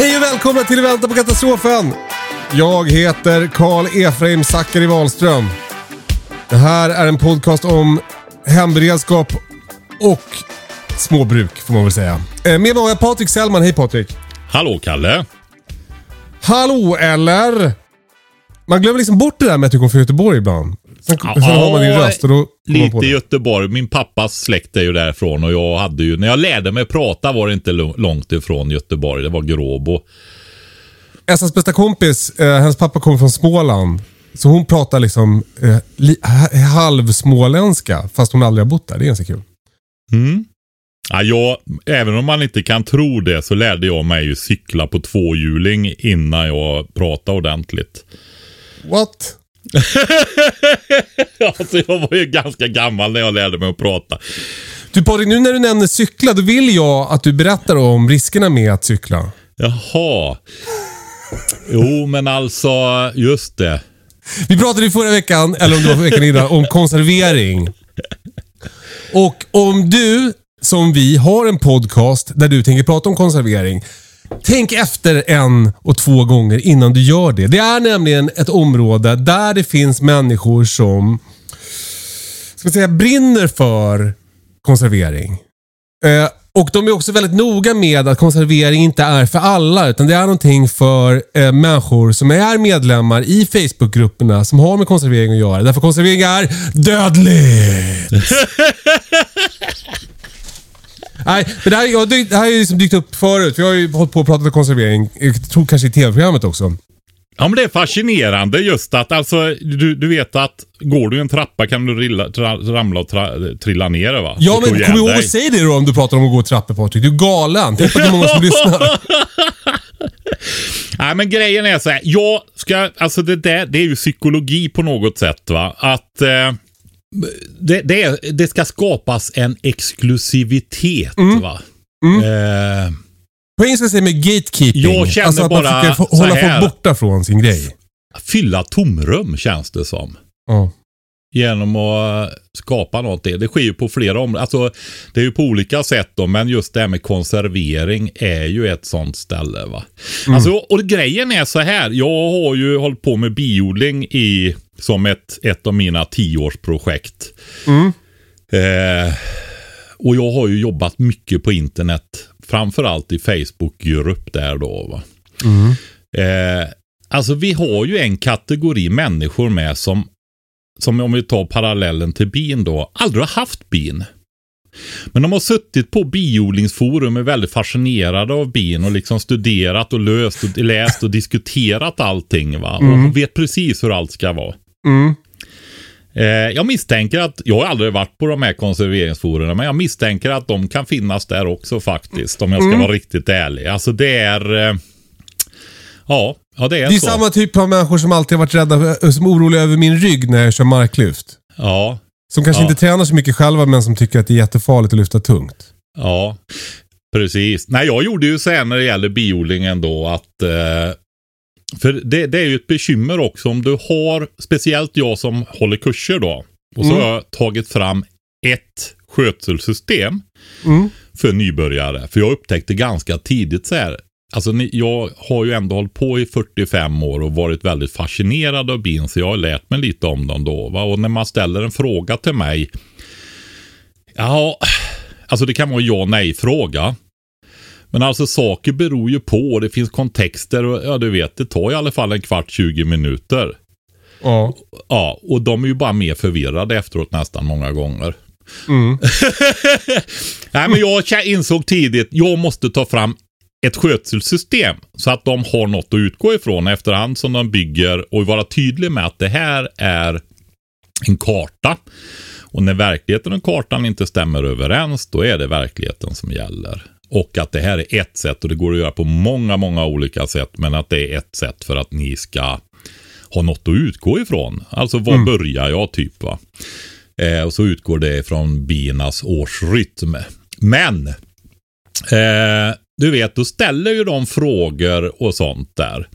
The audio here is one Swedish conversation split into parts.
Hej och välkomna till Vänta på katastrofen! Jag heter Karl Efraim Zackari Wahlström. Det här är en podcast om hemberedskap och småbruk får man väl säga. Eh, Med mig har jag Patrik Sellman. Hej Patrik! Hallå Kalle! Hallå eller? Man glömmer liksom bort det där med att du kommer från Göteborg ibland. Sen, Ja, sen hör man din röst och då Lite det. Göteborg. Min pappas släkt är ju därifrån och jag hade ju, när jag lärde mig prata var det inte långt ifrån Göteborg. Det var Gråbo. Essas bästa kompis, eh, hennes pappa kommer från Småland. Så hon pratar liksom eh, li, ha- halvsmåländska fast hon aldrig har bott där. Det är ganska kul. Mm. Ja, jag, även om man inte kan tro det så lärde jag mig ju cykla på tvåhjuling innan jag pratade ordentligt. What? alltså jag var ju ganska gammal när jag lärde mig att prata. Du Patrik, nu när du nämner cykla, då vill jag att du berättar om riskerna med att cykla. Jaha. Jo, men alltså, just det. Vi pratade i förra veckan, eller om det var veckan innan, om konservering. Och om du, som vi, har en podcast där du tänker prata om konservering. Tänk efter en och två gånger innan du gör det. Det är nämligen ett område där det finns människor som ska man säga, brinner för konservering. Eh, och de är också väldigt noga med att konservering inte är för alla, utan det är någonting för eh, människor som är medlemmar i Facebookgrupperna som har med konservering att göra. Därför konservering är dödligt! Nej, men det här, ja, det, här ju liksom dykt upp förut. Vi har ju hållit på och pratat om konservering. Jag tror kanske i tv-programmet också. Ja men det är fascinerande just att alltså du, du vet att går du i en trappa kan du rilla, tra, ramla och tra, trilla ner va? Ja, men kom ihåg att säga det då om du pratar om att gå trappor Patrik. Du är galen. Tänk på är många som lyssnar. Nej men grejen är så här. Jag ska, alltså det där, det är ju psykologi på något sätt va. Att eh, det, det, det ska skapas en exklusivitet Mm. va. Eh, På engelska säger man gatekeeping. Jag känner alltså att bara man försöker hålla folk borta från sin grej. fylla tomrum känns det som. Ja. Genom att skapa något. Det, sker ju på flera områden. Alltså, det är ju på olika sätt då, men just det här med konservering är ju ett sånt ställe. va. Alltså, och grejen är så här. Jag har ju hållit på med biodling i, som ett, ett av mina tioårsprojekt. Eh, och jag har ju jobbat mycket på internet. Framförallt i Facebookgrupp där då. Va? Eh, alltså vi har ju en kategori människor med som, som om vi tar parallellen till bin då, aldrig har haft bin. Men de har suttit på biodlingsforum och är väldigt fascinerade av bin och liksom studerat och löst och läst och diskuterat allting. Va? Och vet precis hur allt ska vara. Mm. Eh, jag misstänker att, jag har aldrig varit på de här konserveringsforumen, men jag misstänker att de kan finnas där också faktiskt. Om jag ska vara riktigt ärlig. Alltså det är... Eh, ja, ja, det är, Det är så. samma typ av människor som alltid har varit rädda, för- som är oroliga över min rygg när jag kör marklyft. Ja, Som kanske Ja. inte tränar så mycket själva men som tycker att det är jättefarligt att lyfta tungt. ja. Precis. Nej, jag gjorde ju så här när det gäller biodlingen då att eh, för det, det är ju ett bekymmer också om du har, speciellt jag som håller kurser då. Och så Mm. har jag tagit fram ett skötselsystem Mm. för nybörjare. För jag upptäckte ganska tidigt så här. Alltså ni, jag har ju ändå hållit på i 45 år och varit väldigt fascinerad av bin. Så jag har lärt mig lite om dem då. Va? Och när man ställer en fråga till mig. Ja, alltså det kan vara en ja nej fråga. Men alltså saker beror ju på. Det finns kontexter och ja du vet det tar i alla fall en kvart 20 minuter. Ja. Ja, och de är ju bara mer förvirrade efteråt nästan många gånger. Mm. Nej, men jag insåg tidigt, jag måste ta fram ett skötselsystem så att de har något att utgå ifrån efterhand som de bygger och vara tydlig med att det här är en karta. Och när verkligheten och kartan inte stämmer överens, då är det verkligheten som gäller. Och att det här är ett sätt och det går att göra på många, många olika sätt, men att det är ett sätt för att ni ska ha något att utgå ifrån. Alltså var börjar jag typ va? Eh, och så utgår det från biernas årsrytm. Men eh, du vet, då ställer ju de frågor och sånt där.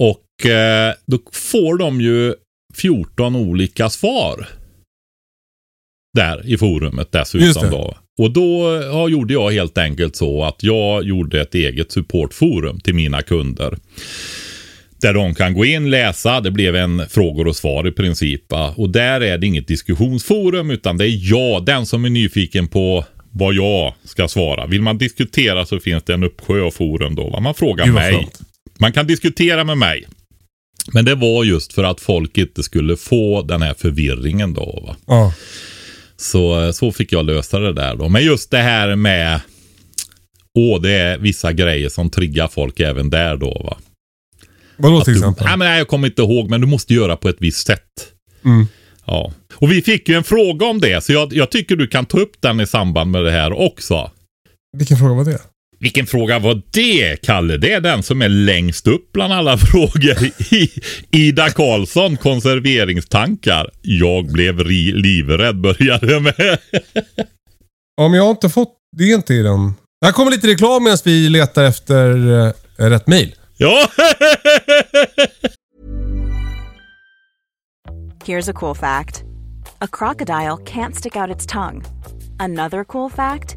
Och eh, då får de ju 14 olika svar. Där i forumet dessutom då. Och då ja, gjorde jag helt enkelt så att jag gjorde ett eget supportforum till mina kunder. Där de kan gå in, läsa, det blev en frågor och svar i princip. Och där är det inget diskussionsforum utan det är jag, den som är nyfiken på vad jag ska svara. Vill man diskutera så finns det en uppsjö av forum då. Man frågar mig. Man kan diskutera med mig. Men det var just för att folk inte skulle få den här förvirringen då. Va? Ja. Så, så fick jag lösa det där då. Men just det här med Åh, det är vissa grejer som triggar folk även där då va. Vadå till Du, exempel? nej, men jag kommer inte ihåg, men du måste göra på ett visst sätt. Mm. Ja. Och vi fick ju en fråga om det, så jag, jag tycker du kan ta upp den i samband med det här också. Vilken fråga var det? Vilken fråga var det, Kalle? Det är den som är längst upp bland alla frågor. I, Ida Karlsson, konserveringstankar. Jag blev ri, livrädd, började med. Ja, men jag har inte fått... Det i den. Här kommer lite reklam medan vi letar efter eh, rätt mail. ja! Here's a cool fact a crocodile can't stick out its tongue. Another cool fact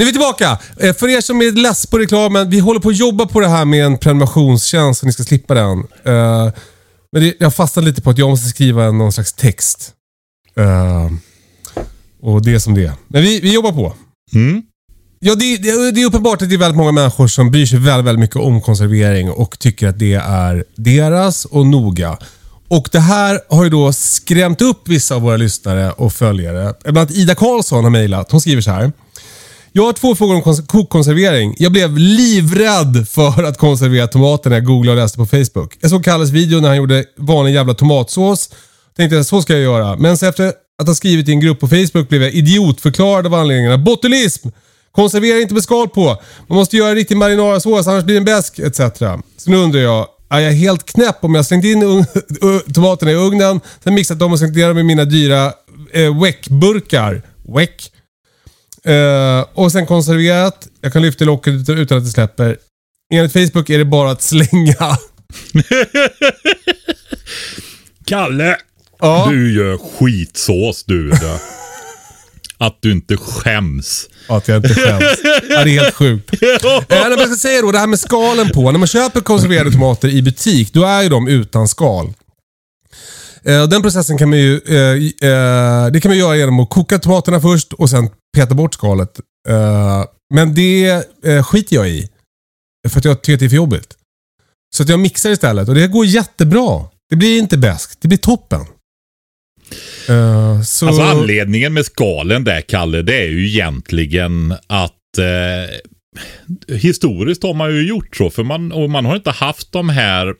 Nu är vi tillbaka. Eh, För er som är less på reklamen, vi håller på att jobba på det här med en prenumerationstjänst så ni ska slippa den. Eh, Men det, jag fastnade lite på att jag måste skriva någon slags text. Eh, Och det är som det är. Men vi, vi jobbar på. Mm. Ja, det, det, det är uppenbart att det är väldigt många människor som bryr sig väldigt, väldigt mycket om konservering och tycker att det är deras och noga. Och det här har ju då skrämt upp vissa av våra lyssnare och följare. Bland annat Ida Karlsson har mejlat. Hon skriver så här. Jag har två frågor om kons- kokkonservering. Jag blev livrädd för att konservera tomater när jag googlade och läste på Facebook. Jag såg Kalles video när han gjorde vanlig jävla tomatsås. Tänkte att så ska jag göra. Men så efter att ha skrivit i en grupp på Facebook blev jag idiotförklarad av anledningarna. Botulism! Konservera inte med skal på. Man måste göra riktig marinarasås annars blir den besk etc. Så nu undrar jag, är jag helt knäpp om jag slängt in tomaterna i ugnen, sen mixat dem och slängt ner dem i mina dyra eh, Weck-burkar? Weck? Eh, och sen konserverat. Jag kan lyfta locket ut- utan att det släpper. Enligt Facebook är det bara att slänga. Kalle! Ja. Du gör skitsås du. Att du inte skäms. Att jag inte skäms. ja, det är helt sjukt. Eh, men jag ska säga då, det här med skalen på. När man köper konserverade tomater i butik, då är ju de utan skal. Eh, den processen kan man ju eh, eh, det kan man göra genom att koka tomaterna först och sen peta bort skalet. Men det skiter jag i. För att jag tycker att det är för jobbigt. Så att jag mixar istället och det går jättebra. Det blir inte bäst. Det blir toppen. Så... Alltså anledningen med skalen där, Kalle, det är ju egentligen att eh, historiskt har man ju gjort så. För man, och man har inte haft de här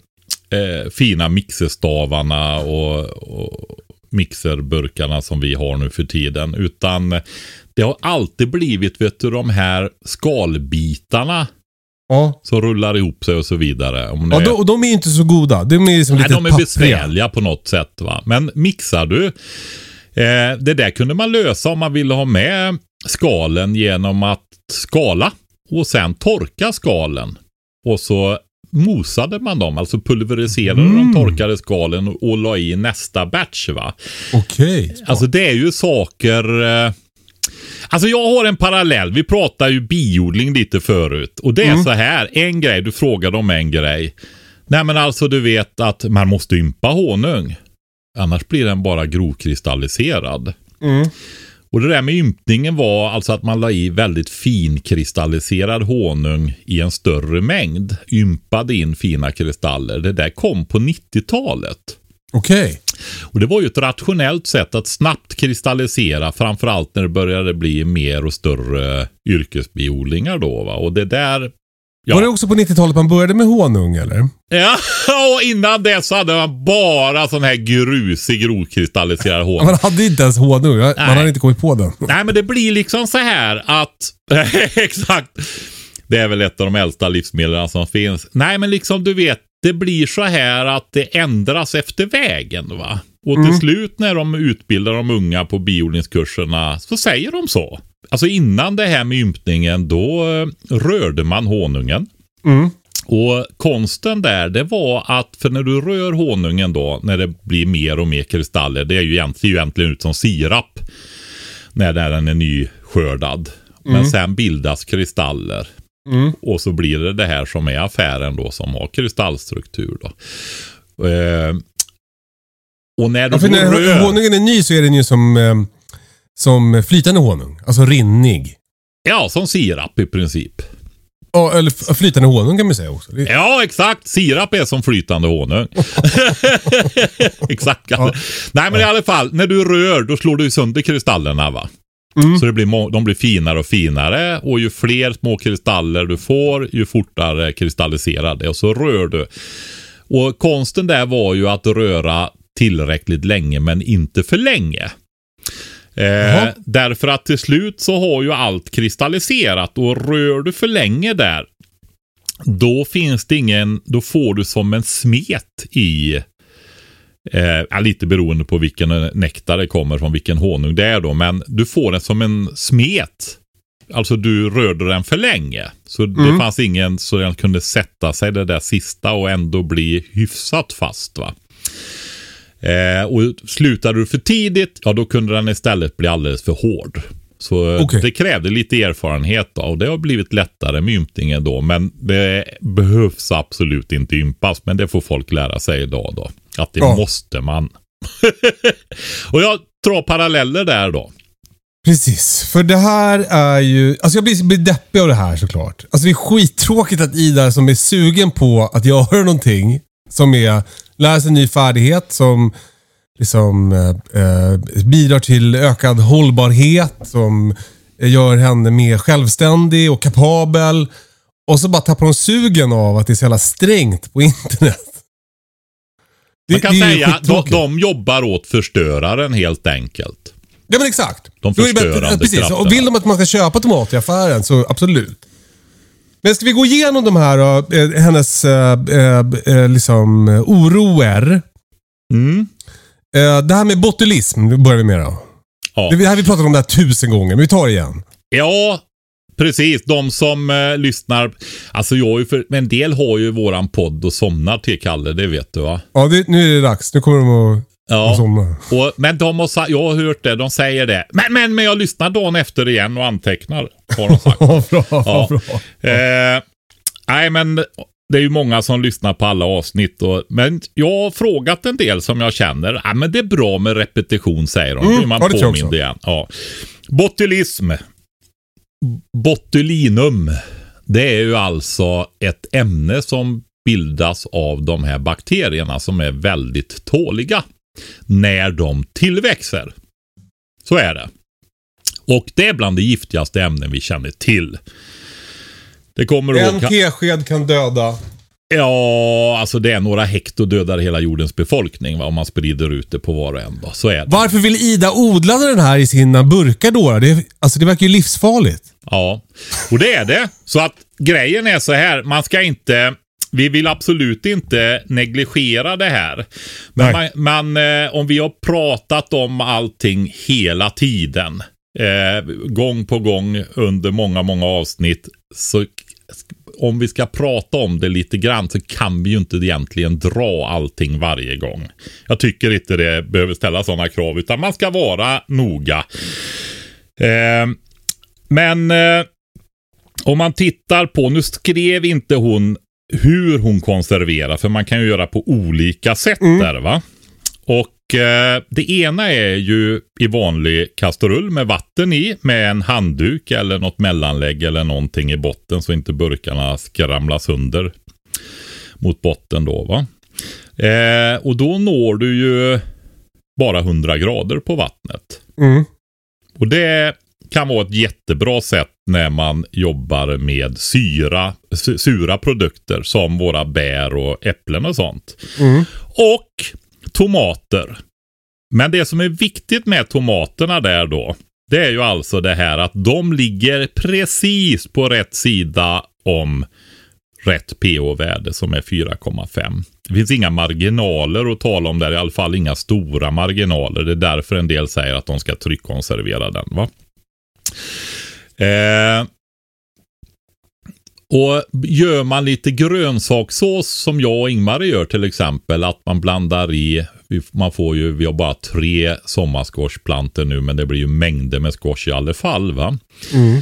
eh, fina mixerstavarna och, och mixerburkarna som vi har nu för tiden. Utan det har alltid blivit, vet du, de här skalbitarna ja. som rullar ihop sig och så vidare. Om Ja, är- och de är inte så goda. De är som Nej, lite de är pappriga. besvärliga på något sätt. Va? Men mixar du. Eh, det där kunde man lösa om man ville ha med skalen genom att skala och sen torka skalen. Och så mosade man dem, alltså pulveriserade de torkade skalen och, och la i nästa batch. va. Okej. Alltså det är ju saker... Eh, alltså jag har en parallell. Vi pratade ju biodling lite förut. Och det är så här. En grej, du frågade om en grej. Nej men alltså du vet att man måste ympa honung. Annars blir den bara grovkristalliserad. Mm. Och det där med ympningen var alltså att man la i väldigt finkristalliserad honung i en större mängd. Ympade in fina kristaller. Det där kom på 90-talet. Okej. Och det var ju ett rationellt sätt att snabbt kristallisera, framförallt när det började bli mer och större yrkesbiodlingar då. Va? Och det där Ja. Var det också på 90-talet man började med honung eller? Ja, och innan dess hade man bara sån här grusig rokristalliserad honung. Man hade inte ens honung. Man hade inte kommit på den. Nej, men det blir liksom så här att... exakt. Det är väl ett av de äldsta livsmedlen som finns. Nej, men liksom du vet, det blir så här att det ändras efter vägen. va? Och till Mm. slut när de utbildar de unga på biodlingskurserna så säger de så. Alltså innan det här med ympningen, då eh, rörde man honungen. Mm. Och konsten där, det var att för när du rör honungen då, när det blir mer och mer kristaller, det är ju egentligen, egentligen ut som sirap när den är nyskördad. Men sen bildas kristaller. Mm. Och så blir det det här som är affären då, som har kristallstruktur då. Eh, och när du Ja, när rör... honungen är ny så är den ju som, eh, som flytande honung. Alltså rinnig. Ja, som sirap i princip. Ja, eller flytande honung kan man säga också. Ja, exakt. Sirap är som flytande honung. exakt. Ja. Nej, men i alla fall, när du rör, då slår du sönder kristallerna va? Mm. Så det blir de blir finare och finare och ju fler små kristaller du får, ju fortare kristalliserar det. Och så rör du. Och konsten där var ju att röra tillräckligt länge, men inte för länge. Eh, därför att till slut så har ju allt kristalliserat och rör du för länge där, då finns det ingen, då får du som en smet i Eh, lite beroende på vilken nektar det kommer från, vilken honung det är då. Men du får den som en smet. Alltså du rörde den för länge. Så det fanns ingen så den kunde sätta sig det där sista och ändå bli hyfsat fast. va. Eh, och slutade du för tidigt, ja då kunde den istället bli alldeles för hård. Så eh, Okej. det krävde lite erfarenhet då, och det har blivit lättare med ympningen då. Men det behövs absolut inte ympas, men det får folk lära sig idag då. Att det Ja. måste man. och jag drar paralleller där då. Precis, för det här är ju... Alltså jag blir, blir deppig av det här såklart. Alltså det är skittråkigt att Ida som är sugen på att göra någonting som är lära sig en ny färdighet som liksom eh, eh, bidrar till ökad hållbarhet, som gör henne mer självständig och kapabel. Och så bara tappar hon sugen av att det är så jävla strängt på internet. Det, Man kan säga att de, de jobbar åt förstöraren helt enkelt. Ja men exakt. De förstörande Precis, och vill de att man ska köpa tomat i affären så absolut. Men ska vi gå igenom de här, eh, hennes eh, liksom, oroer. Mm. Det här med botulism, börjar vi med då. Ja. Det här vi pratat om det här tusen gånger, men vi tar det igen. Ja, precis. De som eh, lyssnar. Alltså jag ju för, men en del har ju våran podd och somnar till Kalle, det vet du va? Ja, det, nu är det dags. Nu kommer de att Ja. Och, men de har, sa- jag har hört det, de säger det. Men, men, men jag lyssnar dagen efter igen och antecknar. Har de sagt. Bra. Ja. bra. Eh, nej, men det är ju många som lyssnar på alla avsnitt. Och, men jag har frågat en del som jag känner. Ja, men det är bra med repetition, säger de. Mm, man ja, påmind igen. Ja. Botulism. Botulinum. Det är ju alltså ett ämne som bildas av de här bakterierna som är väldigt tåliga när de tillväxer. Så är det. Och det är bland de giftigaste ämnen vi känner till. Det kommer En ihåg... tesked kan döda. Ja, alltså det är några hekto dödar hela jordens befolkning va, om man sprider ut det på var och en. Då. Så är det. Varför vill Ida odla den här i sina burkar då? Det, alltså det verkar ju livsfarligt. Ja, och det är det. Så att grejen är så här, man ska inte vi vill absolut inte negligera det här. Men man, man, eh, om vi har pratat om allting hela tiden, eh, gång på gång under många, många avsnitt, så om vi ska prata om det lite grann så kan vi ju inte egentligen dra allting varje gång. Jag tycker inte det behöver ställa sådana krav, utan man ska vara noga. Eh, men eh, om man tittar på, nu skrev inte hon hur hon konserverar, för man kan ju göra på olika sätt där va. Och eh, det ena är ju i vanlig kastrull med vatten i med en handduk eller något mellanlägg eller någonting i botten så inte burkarna skramlar sönder mot botten då va. Eh, och då når du ju bara 100 grader på vattnet. Mm. Och det kan vara ett jättebra sätt när man jobbar med syra, su- sura produkter som våra bär och äpplen och sånt. Mm. Och tomater. Men det som är viktigt med tomaterna där då, det är ju alltså det här att de ligger precis på rätt sida om rätt pH-värde som är 4,5. Det finns inga marginaler att tala om där, i alla fall inga stora marginaler. Det är därför en del säger att de ska tryckkonservera den. Va? Eh, och gör man lite grönsakssås som jag och Ingmar gör till exempel, att man blandar i, man får ju, vi har bara tre sommarsquashplantor nu, men det blir ju mängder med squash i alla fall. va.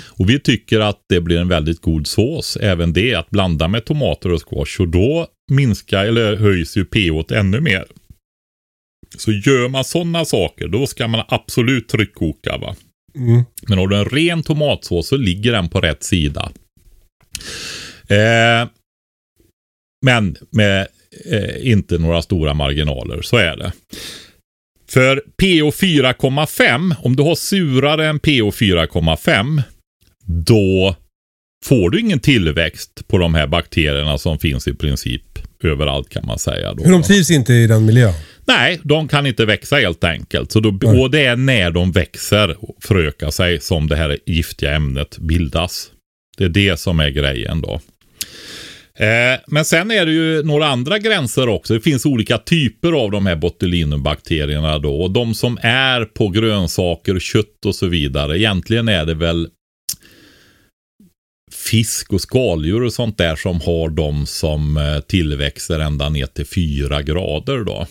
Och vi tycker att det blir en väldigt god sås, även det, att blanda med tomater och squash. Och då minskar, eller höjs ju pH ännu mer. Så gör man sådana saker, då ska man absolut tryckkoka. va. Mm. Men har du en ren tomatsås så ligger den på rätt sida. Eh, men med eh, inte några stora marginaler, så är det. För PO 4,5, om du har surare än PO 4,5, då får du ingen tillväxt på de här bakterierna som finns i princip överallt kan man säga. Då. De trivs inte i den miljön. Nej, de kan inte växa helt enkelt. Så då, och det är när de växer och förökar sig som det här giftiga ämnet bildas. Det är det som är grejen då. Eh, men sen är det ju några andra gränser också. Det finns olika typer av de här botulinum-bakterierna då. Och de som är på grönsaker, kött och så vidare. Egentligen är det väl fisk och skaldjur och sånt där som har de som eh, tillväxer ända ner till fyra grader då.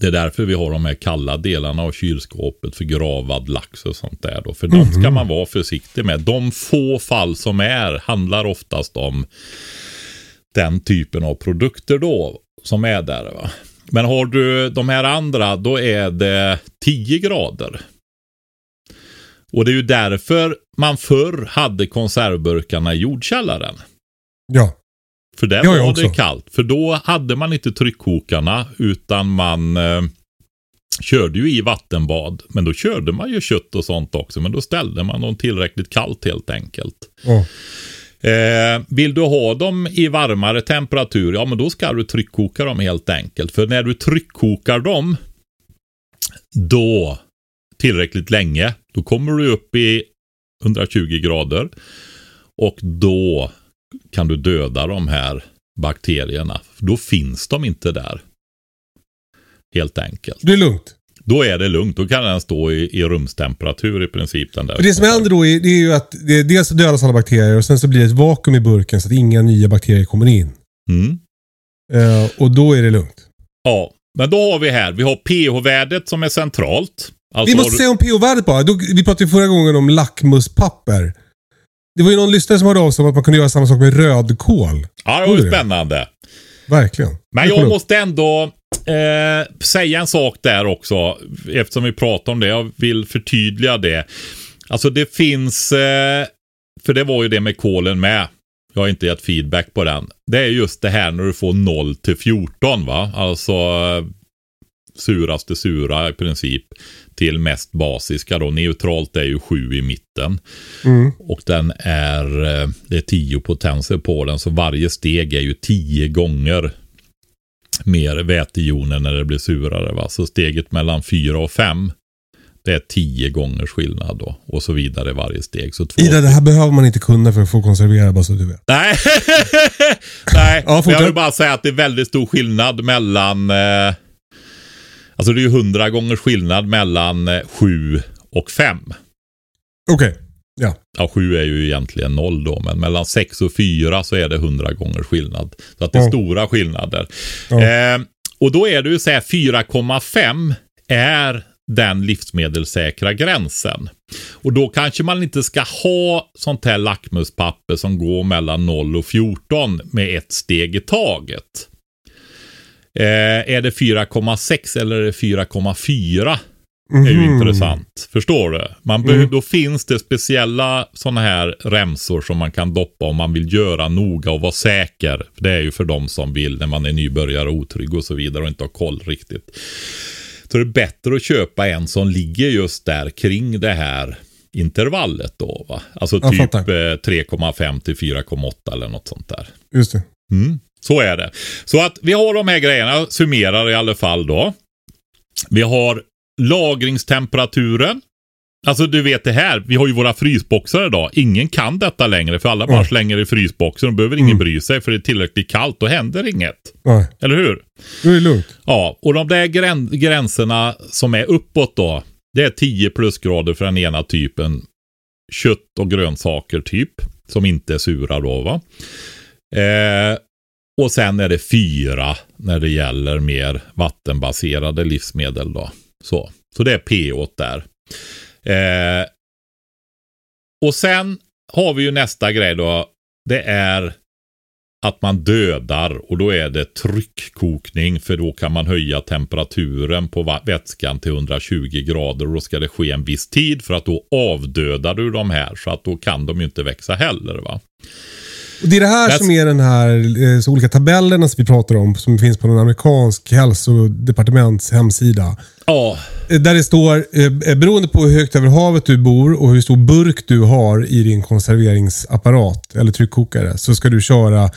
Det är därför vi har de här kalla delarna av kylskåpet för gravad lax och sånt där då. För de ska man vara försiktig med. De få fall som är handlar oftast om den typen av produkter då som är där. Va? Men har du de här andra då är det 10 grader. Och det är ju därför man förr hade konservburkarna i jordkällaren. Ja. För där var det kallt. För då hade man inte tryckkokarna utan man eh, körde ju i vattenbad. Men då körde man ju kött och sånt också. Men då ställde man dem tillräckligt kallt helt enkelt. Ja. Eh, vill du ha dem i varmare temperatur, ja men då ska du tryckkoka dem helt enkelt. För när du tryckkokar dem, då tillräckligt länge, då kommer du upp i 120 grader. Och då kan du döda de här bakterierna. Då finns de inte där. Helt enkelt. Det är lugnt. Då är det lugnt. Då kan den stå i, i rumstemperatur i princip. Den där det som händer då är, det är ju att det, dels dödas alla bakterier och sen så blir det ett vakuum i burken så att inga nya bakterier kommer in. Mm. Eh, och då är det lugnt. Ja, men då har vi här. Vi har pH-värdet som är centralt. Alltså Vi måste du- säga om pH-värdet bara. Då, vi pratade ju förra gången om lackmuspapper. Det var ju någon lyssnare som hörde av sig om att man kunde göra samma sak med rödkål. Ja, det var ju det? spännande. Verkligen. Men jag måste ändå eh, säga en sak där också. Eftersom vi pratar om det. Jag vill förtydliga det. Alltså det finns, eh, för det var ju det med kolen med. Jag har inte gett feedback på den. Det är just det här när du får 0 till 14 va. Alltså eh, suraste sura i princip till mest basiska då. Neutralt är ju 7 i mitten. Mm. Och den är, eh, det är 10 potenser på den. Så varje steg är ju 10 gånger mer vätejoner när det blir surare. Va? Så steget mellan 4 och 5 det är 10 gångers skillnad då. Och så vidare varje steg. Så två... Ida, det här behöver man inte kunna för att få konservera bara så du vet. Nej, Nej. Ja, jag vill bara säga att det är väldigt stor skillnad mellan eh, Alltså det är ju 100 gångers skillnad mellan 7 och 5. Okej. Ja. Ja, 7 är ju egentligen 0 då, men mellan 6 och 4 så är det 100 gångers skillnad. Så att det är Ja. stora skillnader. Ja. Eh, och då är det ju så här 4,5 är den livsmedelssäkra gränsen. Och då kanske man inte ska ha sånt här lackmuspapper som går mellan 0 och 14 med ett steg i taget. Eh, är det 4,6 eller är det 4,4? är ju intressant. Förstår du? Man be- Då finns det speciella sådana här remsor som man kan doppa om man vill göra noga och vara säker. För Det är ju för de som vill när man är nybörjare, otrygg och så vidare och inte har koll riktigt. Så det är bättre att köpa en som ligger just där kring det här intervallet då va. Alltså typ eh, fattar. 3,5 till 4,8 eller något sånt där. Just det. Mm, så är det. Så att vi har de här grejerna, summerar i alla fall då. Vi har lagringstemperaturen. Alltså du vet det här, vi har ju våra frysboxar idag. Ingen kan detta längre för alla bara Mm. slänger i frysboxen och behöver ingen bry sig för det är tillräckligt kallt. Då händer inget. Nej, Eller hur? då är det lugnt. Ja, och de där grän gränserna som är uppåt då. Det är 10 plusgrader för den ena typen. Kött och grönsaker typ. Som inte är sura då va. Eh, och sen är det fyra när det gäller mer vattenbaserade livsmedel då. Så, så det är pH där. Eh, och sen har vi ju nästa grej då. Det är att man dödar och då är det tryckkokning för då kan man höja temperaturen på vätskan till 120 grader och då ska det ske en viss tid för att då avdödar du de här så att då kan de ju inte växa heller va. Och det är det här That's- som är den här eh, så olika tabellerna som vi pratar om, som finns på en amerikansk hälsodepartements hemsida. Ja, Eh, Där det står, eh, beroende på hur högt över havet du bor och hur stor burk du har i din konserveringsapparat eller tryckkokare, så ska du köra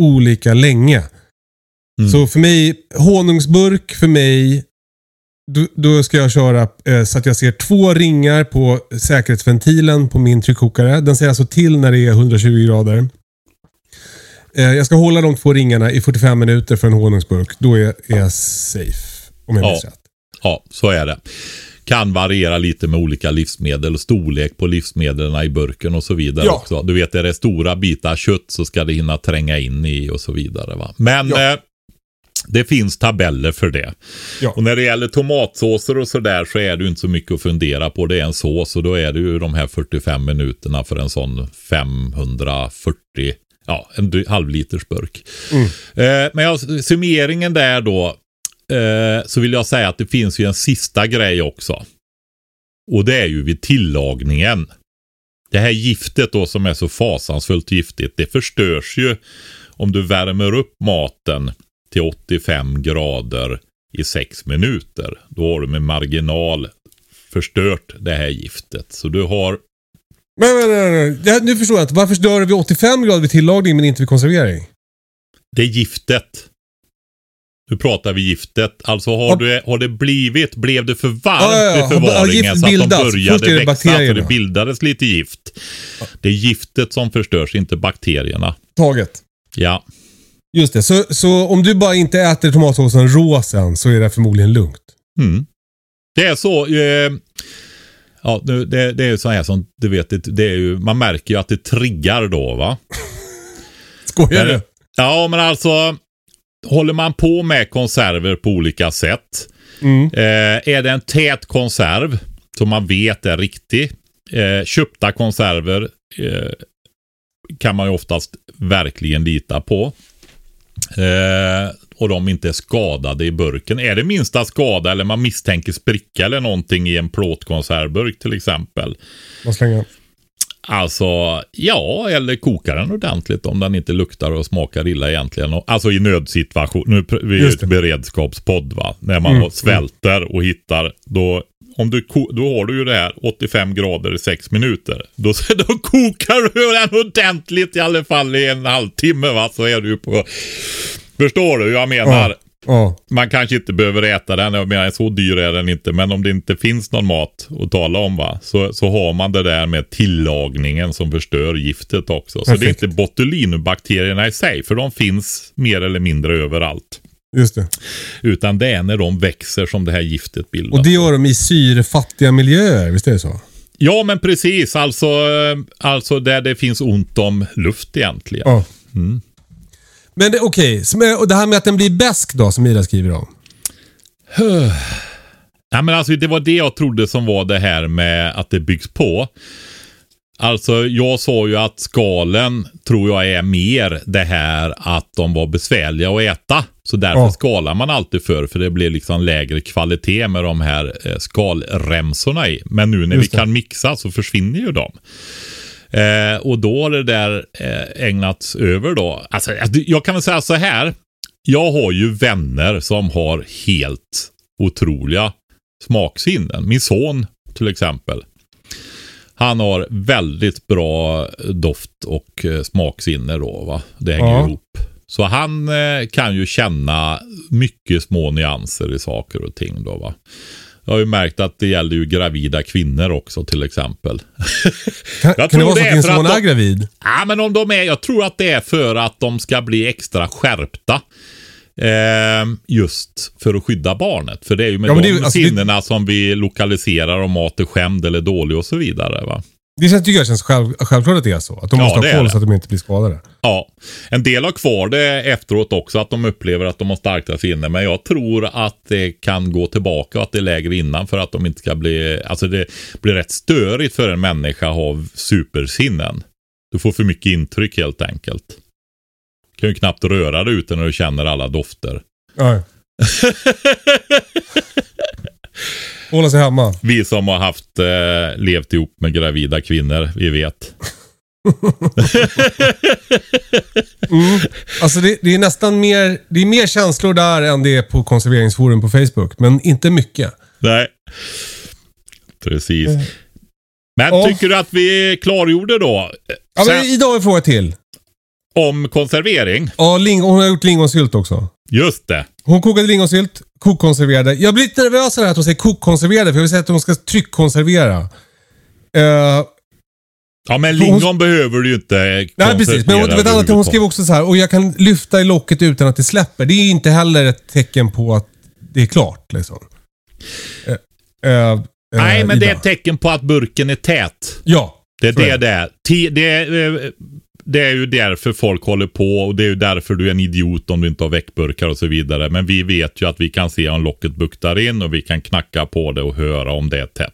olika länge. Mm. Så för mig, honungsburk för mig, då, då ska jag köra eh, så att jag ser två ringar på säkerhetsventilen på min tryckkokare. Den säger alltså till när det är 120 grader. Eh, jag ska hålla de två ringarna i 45 minuter för en honungsburk. Då är, jag safe. Om jag minns Ja. rätt. Ja, så är det. Kan variera lite med olika livsmedel och storlek på livsmedlen i burken och så vidare Ja. också. Du vet, är det stora bitar kött så ska det hinna tränga in i och så vidare. Va? Men Ja. eh, det finns tabeller för det. Ja. Och när det gäller tomatsåser och sådär så är det inte så mycket att fundera på. Det är en sås och då är det ju de här 45 minuterna för en sån 540 Ja, en halvliters burk. Eh, men summeringen där då. Eh, så vill jag säga att det finns ju en sista grej också. Och det är ju vid tillagningen. Det här giftet då som är så fasansfullt giftigt. Det förstörs ju om du värmer upp maten till 85 grader i 6 minuter. Då har du med marginal förstört det här giftet. Så du har men, men, men, men. Ja, nu förstår jag inte. Varför dör det vid 85 grader vid tillagning men inte vid konservering? Det är giftet. Nu pratar vi giftet. Alltså har, Ja. du, har det blivit, blev det för varmt Ja, ja, ja. vid förvaringen giftet så att de började växa så bakterierna. det bildades lite gift. Det är giftet som förstörs, inte bakterierna. Taget. Ja, Just det. Så, så om du bara inte äter tomatsåsen rå sen så är det förmodligen lugnt. mm. Det är så. Eh, ja, nu, det, det är ju så här som du vet, det, det är ju, man märker ju att det triggar då va. Skojar du? Ja, men alltså håller man på med konserver på olika sätt. Mm. Eh, är det en tät konserv som man vet är riktig. Eh, köpta konserver eh, kan man ju oftast verkligen lita på. Och de inte är skadade i burken. Är det minsta skada eller man misstänker spricka eller någonting i en plåtkonservburk till exempel. Vad slänger Alltså, ja, eller koka den ordentligt om den inte luktar och smakar illa egentligen. Alltså i nödsituation. Nu vi är ett det. beredskapspodd va. När man Mm, svälter och hittar, då, om du, då har du ju det här 85 grader i 6 minuter. Då, då kokar du den ordentligt i alla fall i en halvtimme va. Så är du ju på... Förstår du hur jag menar? Ja. Man kanske inte behöver äta den, jag menar så dyr är den inte. Men om det inte finns någon mat att tala om va, så, så har man det där med tillagningen som förstör giftet också. Så det är Perfekt. inte botulinubakterierna i sig, för de finns mer eller mindre överallt. Just det. Utan det är när de växer som det här giftet bildas. Och det gör de i syrefattiga miljöer, visst är det så? Ja men precis, alltså, eh, alltså där det finns ont om luft egentligen. Ja. Men okej, okay. och det här med att den blir bäsk då, som Ida skriver om. Ja, men alltså, det var det jag trodde som var det här med att det byggs på. Alltså jag sa ju att skalen tror jag är mer det här att de var besvärliga att äta. Så därför Ja. skalar man alltid för, för det blir liksom lägre kvalitet med de här eh, skalremsorna i. Men nu när Just vi det. kan mixa så försvinner ju de. Eh, och då har det där eh, ägnats över då. Alltså, jag kan väl säga så här. Jag har ju vänner som har helt otroliga smaksinnen. Min son till exempel. Han har väldigt bra doft och eh, smaksinne då. Va? Det hänger Ja. ihop. Så han eh, kan ju känna mycket små nyanser i saker och ting då va. Jag har ju märkt att det gäller ju gravida kvinnor också till exempel. Kan, Jag kan det vara så det att din son är gravid? Ja, men om de är, jag tror att det är för att de ska bli extra skärpta. Eh, just för att skydda barnet. För det är ju med Ja, de det alltså, det- sinnena som vi lokaliserar om mat är skämd eller dålig och så vidare. Va? Det känns, tycker jag känns själv, självklart att det är så. Att de Ja, måste ha koll så att de inte blir skadade. Ja, en del har kvar det efteråt också, att de upplever att de har starka sinnen. Men jag tror att det kan gå tillbaka och att det är lägre innan för att de inte ska bli... Alltså det blir rätt störigt för en människa att ha supersinnen. Du får för mycket intryck helt enkelt. Du kan ju knappt röra dig ute när du känner alla dofter. Nej. Hålla sig hemma. Vi som har haft eh, levt ihop med gravida kvinnor, vi vet. Mm. Alltså det, det är nästan mer, det är mer känslor där än det är på konserveringsforum på Facebook. Men inte mycket. Nej. Precis. Men Ja. tycker du att vi klargjorde då? Ja, men idag har vi fråga till. Om konservering? Ja, hon har gjort lingonsylt också. Just det. Hon kokade lingonsylt, kokkonserverade. Jag blir lite nervös här att hon säger kokkonserverade, för jag vill säga att hon ska tryckkonservera. Uh, Ja, men Hon- lingon behöver du ju inte nej, precis. Men hon, vet annat, hon skrev också så här, och jag kan lyfta i locket utan att det släpper. Det är inte heller ett tecken på att det är klart. Liksom. Eh, eh, Nej, men det är Ida. ett tecken på att burken är tät. Ja. Det är det det är. Det är, det är ju därför folk håller på och det är ju därför du är en idiot om du inte har väckburkar och så vidare. Men vi vet ju att vi kan se om locket buktar in och vi kan knacka på det och höra om det är tätt.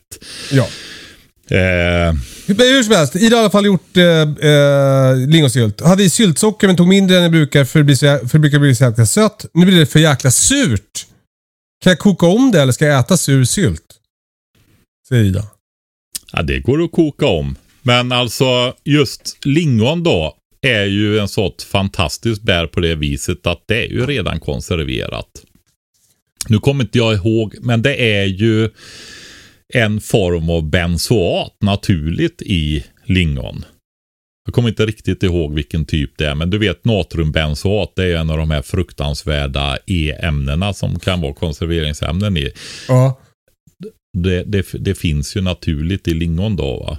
ja. Eh, hur som helst, Ida har i alla fall gjort eh, eh, lingonsylt. Hade i syltsocker men tog mindre än jag brukar för det, blir så, jä- för det brukar bli så jäkla sött. Nu blir det för jäkla surt. Kan jag koka om det eller ska jag äta sur sylt? Säger Ida. Ja, det går att koka om. Men alltså just lingon då är ju en sorts fantastiskt bär på det viset att det är ju redan konserverat. Nu kommer inte jag ihåg, men det är ju en form av benzoat naturligt i lingon. Jag kommer inte riktigt ihåg vilken typ det är, men du vet natriumbenzoat, det är en av de här fruktansvärda E-ämnena som kan vara konserveringsämnen i. Ja. Det, det, det finns ju naturligt i lingon då va?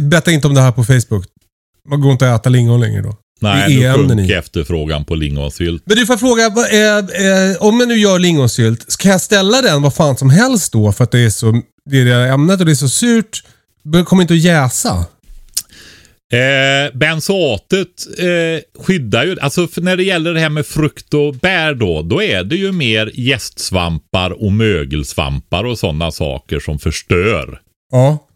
Berätta inte om det här på Facebook. Man går inte att äta lingon längre då. Nej, nu ämnen sjönk i. efterfrågan på lingonsylt. Men du får fråga, är, eh, om jag nu gör lingonsylt, ska jag ställa den vad fan som helst då för att det är så, det är det ämnet och det är så surt? Kommer inte att jäsa? Eh, benzoatet eh, skyddar ju, alltså när det gäller det här med frukt och bär då, då är det ju mer gästsvampar och mögelsvampar och sådana saker som förstör. Ja.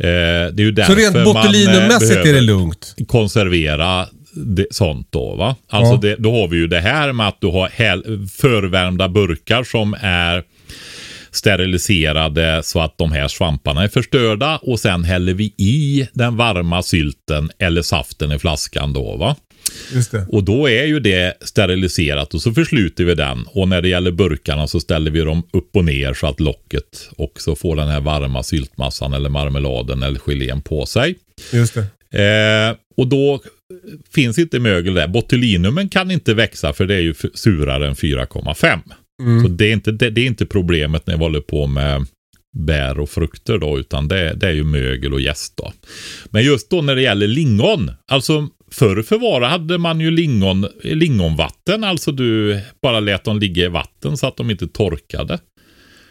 Eh, det är ju Så därför rent man botulinummässigt eh, är det lugnt? konservera det, sånt då va. Alltså Ja. det, då har vi ju det här med att du har häl- förvärmda burkar som är steriliserade så att de här svamparna är förstörda och sen häller vi i den varma sylten eller saften i flaskan då va. Och då är ju det steriliserat och så försluter vi den. Och när det gäller burkarna så ställer vi dem upp och ner så att locket också får den här varma syltmassan eller marmeladen eller gelén på sig. Just det. Eh, och då finns inte mögel där. Botulinumen kan inte växa för det är ju surare än 4,5. Så det är, inte, det, det är inte problemet när vi håller på med bär och frukter då, utan det, det är ju mögel och jäst då. Men just då när det gäller lingon, alltså förr förvara hade man ju lingon, lingonvatten, alltså du bara lät dem ligga i vatten så att de inte torkade.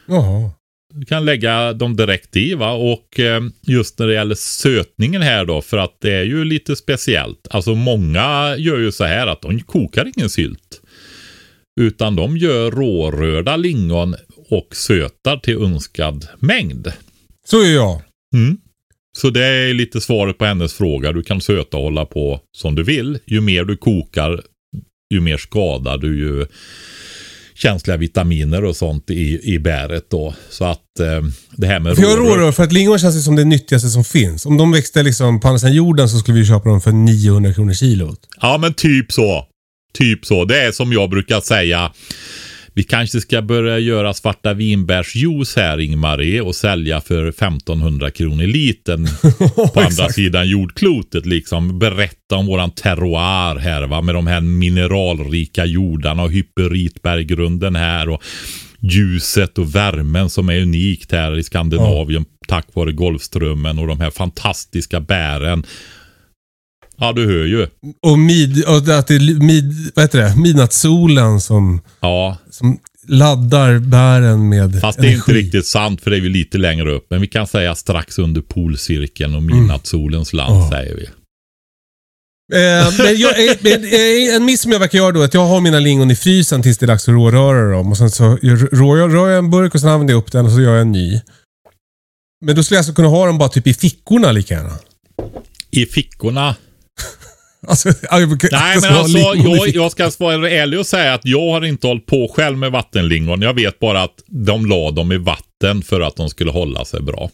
Jaha. Du kan lägga dem direkt i va och eh, just när det gäller sötningen här då för att det är ju lite speciellt. Alltså många gör ju så här att de kokar ingen sylt. Utan de gör rårörda lingon och sötar till önskad mängd. Så är jag. Mm. Så det är lite svaret på hennes fråga. Du kan söta och hålla på som du vill. Ju mer du kokar, ju mer skadar du ju känsliga vitaminer och sånt i, i bäret då. Så att eh, det här med jag rårör- rårör för att lingon känns ju som det nyttigaste som finns. Om de växte liksom på andra sidan jorden så skulle vi köpa dem för 900 kronor kilot. Ja, men typ så. Typ så. Det är som jag brukar säga. Vi kanske ska börja göra svarta vinbärsjuice här Ingmarie och sälja för 1500 kronor litern på andra sidan jordklotet. Liksom berätta om våran terroir här va med de här mineralrika jordarna och hyperitberggrunden här och ljuset och värmen som är unikt här i Skandinavien tack vare Golfströmmen och de här fantastiska bären. Ja, du hör ju. Och, mid, och att det är mid, vad heter det? midnattssolen som, Ja, som laddar bären med Fast det är inte riktigt sant för det är ju lite längre upp. Men vi kan säga strax under polcirkeln och midnattssolens land Mm. säger vi. Eh, men jag, eh, en miss som jag verkar göra då är att jag har mina lingon i frysen tills det är dags att råröra dem. Och sen så rör jag, rör jag en burk och sen använder jag upp den och så gör jag en ny. Men då skulle jag alltså kunna ha dem bara typ i fickorna lika gärna. I fickorna. Alltså, Nej men alltså jag, fickorna. jag ska vara ärlig och säga att jag har inte hållit på själv med vattenlingon. Jag vet bara att de la dem i vatten för att de skulle hålla sig bra.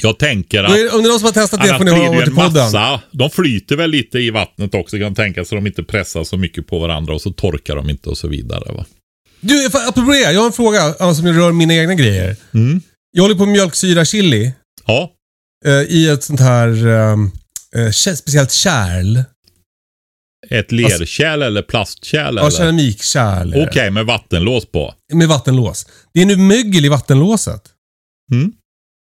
Jag tänker att Om det är någon som har testat det får ni varit i en podden. massa. De flyter väl lite i vattnet också kan jag tänka så de inte pressar så mycket på varandra och så torkar de inte och så vidare. Va? Du, apropå det. Jag har en fråga alltså, som rör mina egna grejer. Mm. Jag håller på med mjölksyra chili Ja, eh, i ett sånt här eh, eh, speciellt kärl. ett lerkärl eller plastkärl Ja, eller? keramikkärl. Okej, med vattenlås på. Med vattenlås. Det är nu mögel i vattenlåset. Mm.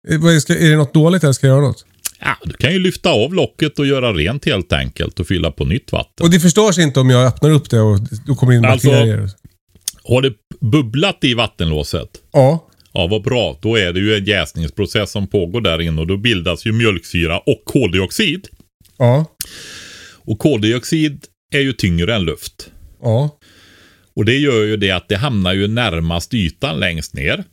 Eh, är det något dåligt eller ska jag göra något? Ja, du kan ju lyfta av locket och göra rent helt enkelt och fylla på nytt vatten. Och det förstörs inte om jag öppnar upp det och då kommer in Alltså- bakterier. Har det bubblat i vattenlåset? Ja. Ja, vad bra. Då är det ju en jäsningsprocess som pågår där inne och då bildas ju mjölksyra och koldioxid. Ja. Och koldioxid är ju tyngre än luft. Ja. Och det gör ju det att det hamnar ju närmast ytan längst ner.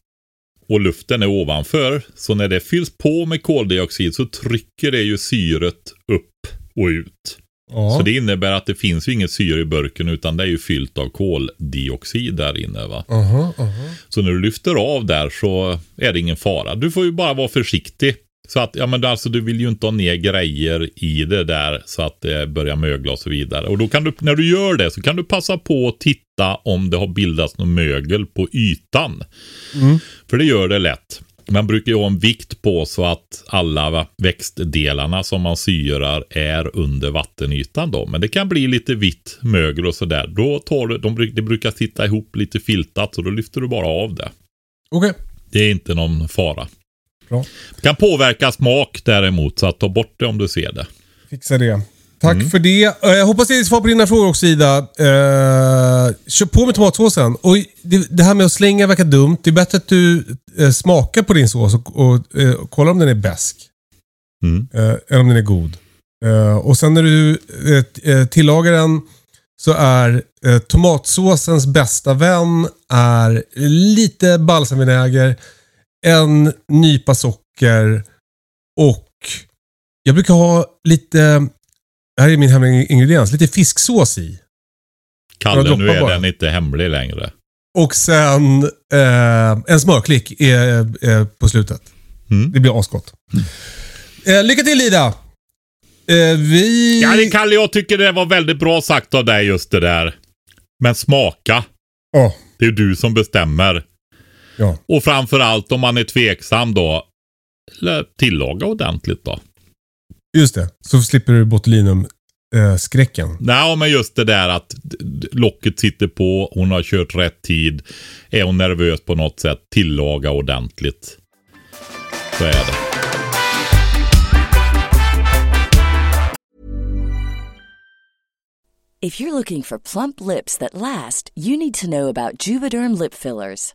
Och luften är ovanför. Så när det fylls på med koldioxid så trycker det ju syret upp och ut. Ja. Så det innebär att det finns ju inget syre i burken utan det är ju fyllt av koldioxid där inne. Va? Aha, aha. Så när du lyfter av där så är det ingen fara. Du får ju bara vara försiktig. Så att, ja men alltså du vill ju inte ha ner grejer i det där så att det börjar mögla och så vidare. Och då kan du, när du gör det så kan du passa på att titta om det har bildats något mögel på ytan. För det gör det lätt. Man brukar ju ha en vikt på så att alla växtdelarna som man syrar är under vattenytan då. Men det kan bli lite vitt mögel och sådär. Då tar du, de, det brukar sitta ihop lite filtat så då lyfter du bara av det. Okej. Det är inte någon fara. Bra. Det kan påverka smak däremot så att ta bort det om du ser det. Fixa det. Tack Mm. för det. Eh, Jag hoppas det är svar på dina frågor också Ida. Uh, kör på med tomatsåsen. Och det, det här med att slänga verkar dumt. Det är bättre att du eh, smakar på din sås och, och eh, kollar om den är besk. Mm. Eh, eller om den är god. Eh, och sen när du eh, eh, tillagar den så är eh, tomatsåsens bästa vän är lite balsamvinäger, en nypa socker och jag brukar ha lite, här är min hemliga ingrediens, lite fisksås i. Kalle, nu är bara. den inte hemlig längre. Och sen eh, en smörklick är, eh, på slutet. Mm. Det blir asgott. Eh, lycka till Ida! Eh, vi... Ja, det Kalle, jag tycker det var väldigt bra sagt av dig just det där. Men smaka. Ja, Det är du som bestämmer. ja. Och framförallt om man är tveksam då. Tillaga ordentligt då. Just det. Så slipper du botulinum-skräcken. Nej, men just det där att locket sitter på, hon har kört rätt tid. Är hon nervös på något sätt, tillaga ordentligt. Så är det. If you're looking for plump lips that last, you need to know about Juvederm lip fillers.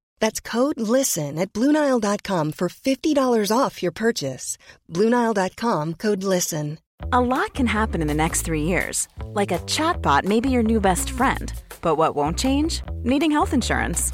That's code LISTEN at Bluenile.com for $50 off your purchase. Bluenile.com code LISTEN. A lot can happen in the next three years. Like a chatbot may be your new best friend. But what won't change? Needing health insurance.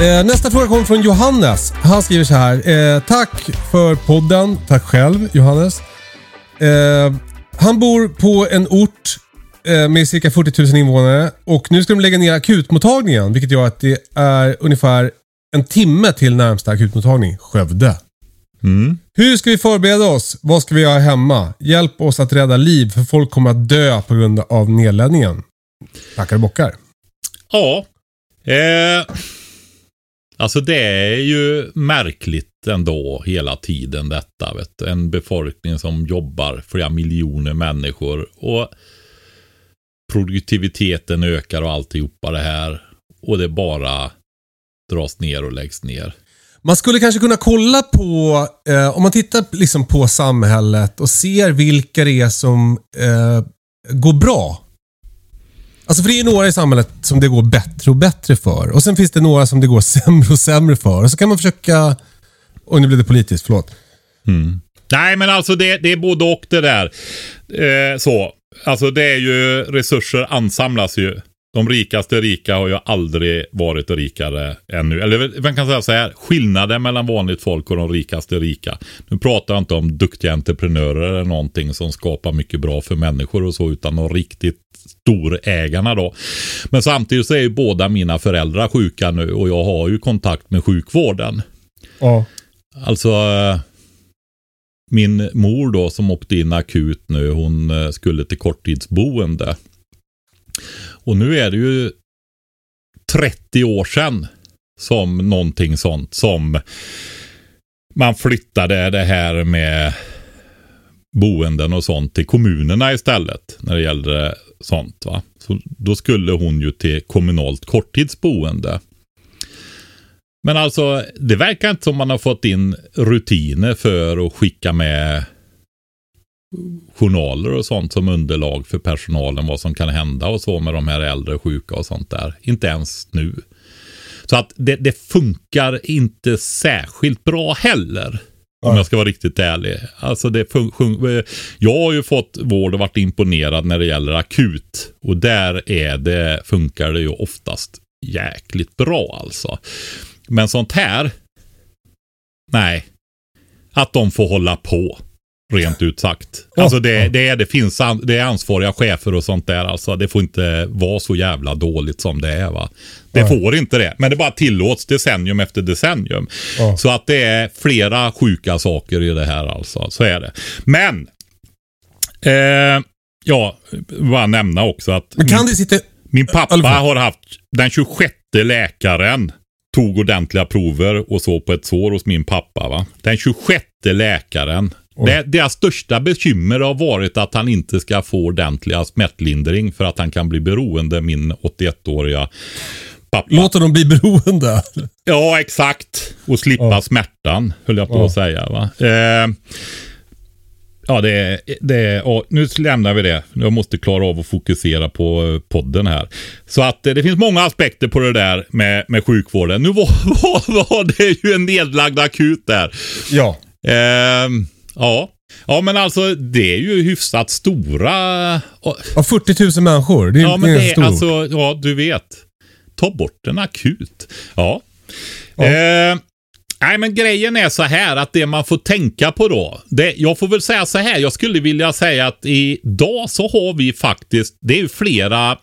nästa fråga kommer från Johannes. Han skriver så här. Eh, tack för podden. Tack själv Johannes. Eh, han bor på en ort eh, med cirka 40 000 invånare och nu ska de lägga ner akutmottagningen vilket gör att det är ungefär en timme till närmsta akutmottagning, Skövde. Hur ska vi förbereda oss? Vad ska vi göra hemma? Hjälp oss att rädda liv för folk kommer att dö på grund av nedläggningen. Tackar och bockar. Ja. Eh, alltså det är ju märkligt ändå hela tiden detta. Vet du. En befolkning som jobbar flera miljoner människor och produktiviteten ökar och alltihopa det här. Och det bara dras ner och läggs ner. Man skulle kanske kunna kolla på, eh, om man tittar liksom på samhället och ser vilka det är som eh, går bra. Alltså för det är ju några i samhället som det går bättre och bättre för. Och sen finns det några som det går sämre och sämre för. Och så kan man försöka... Och nu blev det politiskt, förlåt. Mm. Nej, men alltså det, det är både och det där. Eh, så. Alltså det är ju, resurser ansamlas ju. De rikaste rika har ju aldrig varit rikare ännu. Eller man kan säga så här, skillnaden mellan vanligt folk och de rikaste rika. Nu pratar jag inte om duktiga entreprenörer eller någonting som skapar mycket bra för människor och så, utan de riktigt storägarna då. Men samtidigt så är ju båda mina föräldrar sjuka nu och jag har ju kontakt med sjukvården. Ja. Alltså, min mor då som åkte in akut nu, hon eh, skulle till korttidsboende. Och nu är det ju 30 år sedan som någonting sånt som man flyttade det här med boenden och sånt till kommunerna istället när det gällde sånt. va. Så då skulle hon ju till kommunalt korttidsboende. Men alltså, det verkar inte som man har fått in rutiner för att skicka med journaler och sånt som underlag för personalen, vad som kan hända och så med de här äldre sjuka och sånt där. Inte ens nu. Så att det, det funkar inte särskilt bra heller. Om jag ska vara riktigt ärlig. Alltså det fun- jag har ju fått vård och varit imponerad när det gäller akut. Och där är det, funkar det ju oftast jäkligt bra alltså. Men sånt här, nej. Att de får hålla på. Rent ut sagt. Alltså det, det, är, det finns det är ansvariga chefer och sånt där. Alltså det får inte vara så jävla dåligt som det är. va. Det får inte det. Men det bara tillåts decennium efter decennium. Ja. Så att det är flera sjuka saker i det här alltså. Så är det. Men Eh, ja, bara nämna också att Men kan det sitta... min pappa vad? har haft den 26 läkaren tog ordentliga prover och så på ett sår hos min pappa. Va? Den 26 läkaren. Det, deras största bekymmer har varit att han inte ska få ordentliga smärtlindring för att han kan bli beroende, min 81-åriga pappa. Låter dem bli beroende. Ja, exakt. Och slippa Ja. smärtan, höll jag på Ja. att säga. Va? Eh, ja, det, det, ja, nu lämnar vi det. Jag måste klara av att fokusera på eh, podden här. Så att eh, det finns många aspekter på det där med, med sjukvården. Nu var, var, var det ju en nedlagd akut där. Ja. Eh, ja. ja, men alltså det är ju hyfsat stora... Av 40 000 människor. Det är, Ja, men det är stort. alltså, ja du vet. Ta bort en akut. Ja. Ja. Eh, nej, men grejen är så här att det man får tänka på då. Det, jag får väl säga så här. Jag skulle vilja säga att idag så har vi faktiskt, det är ju flera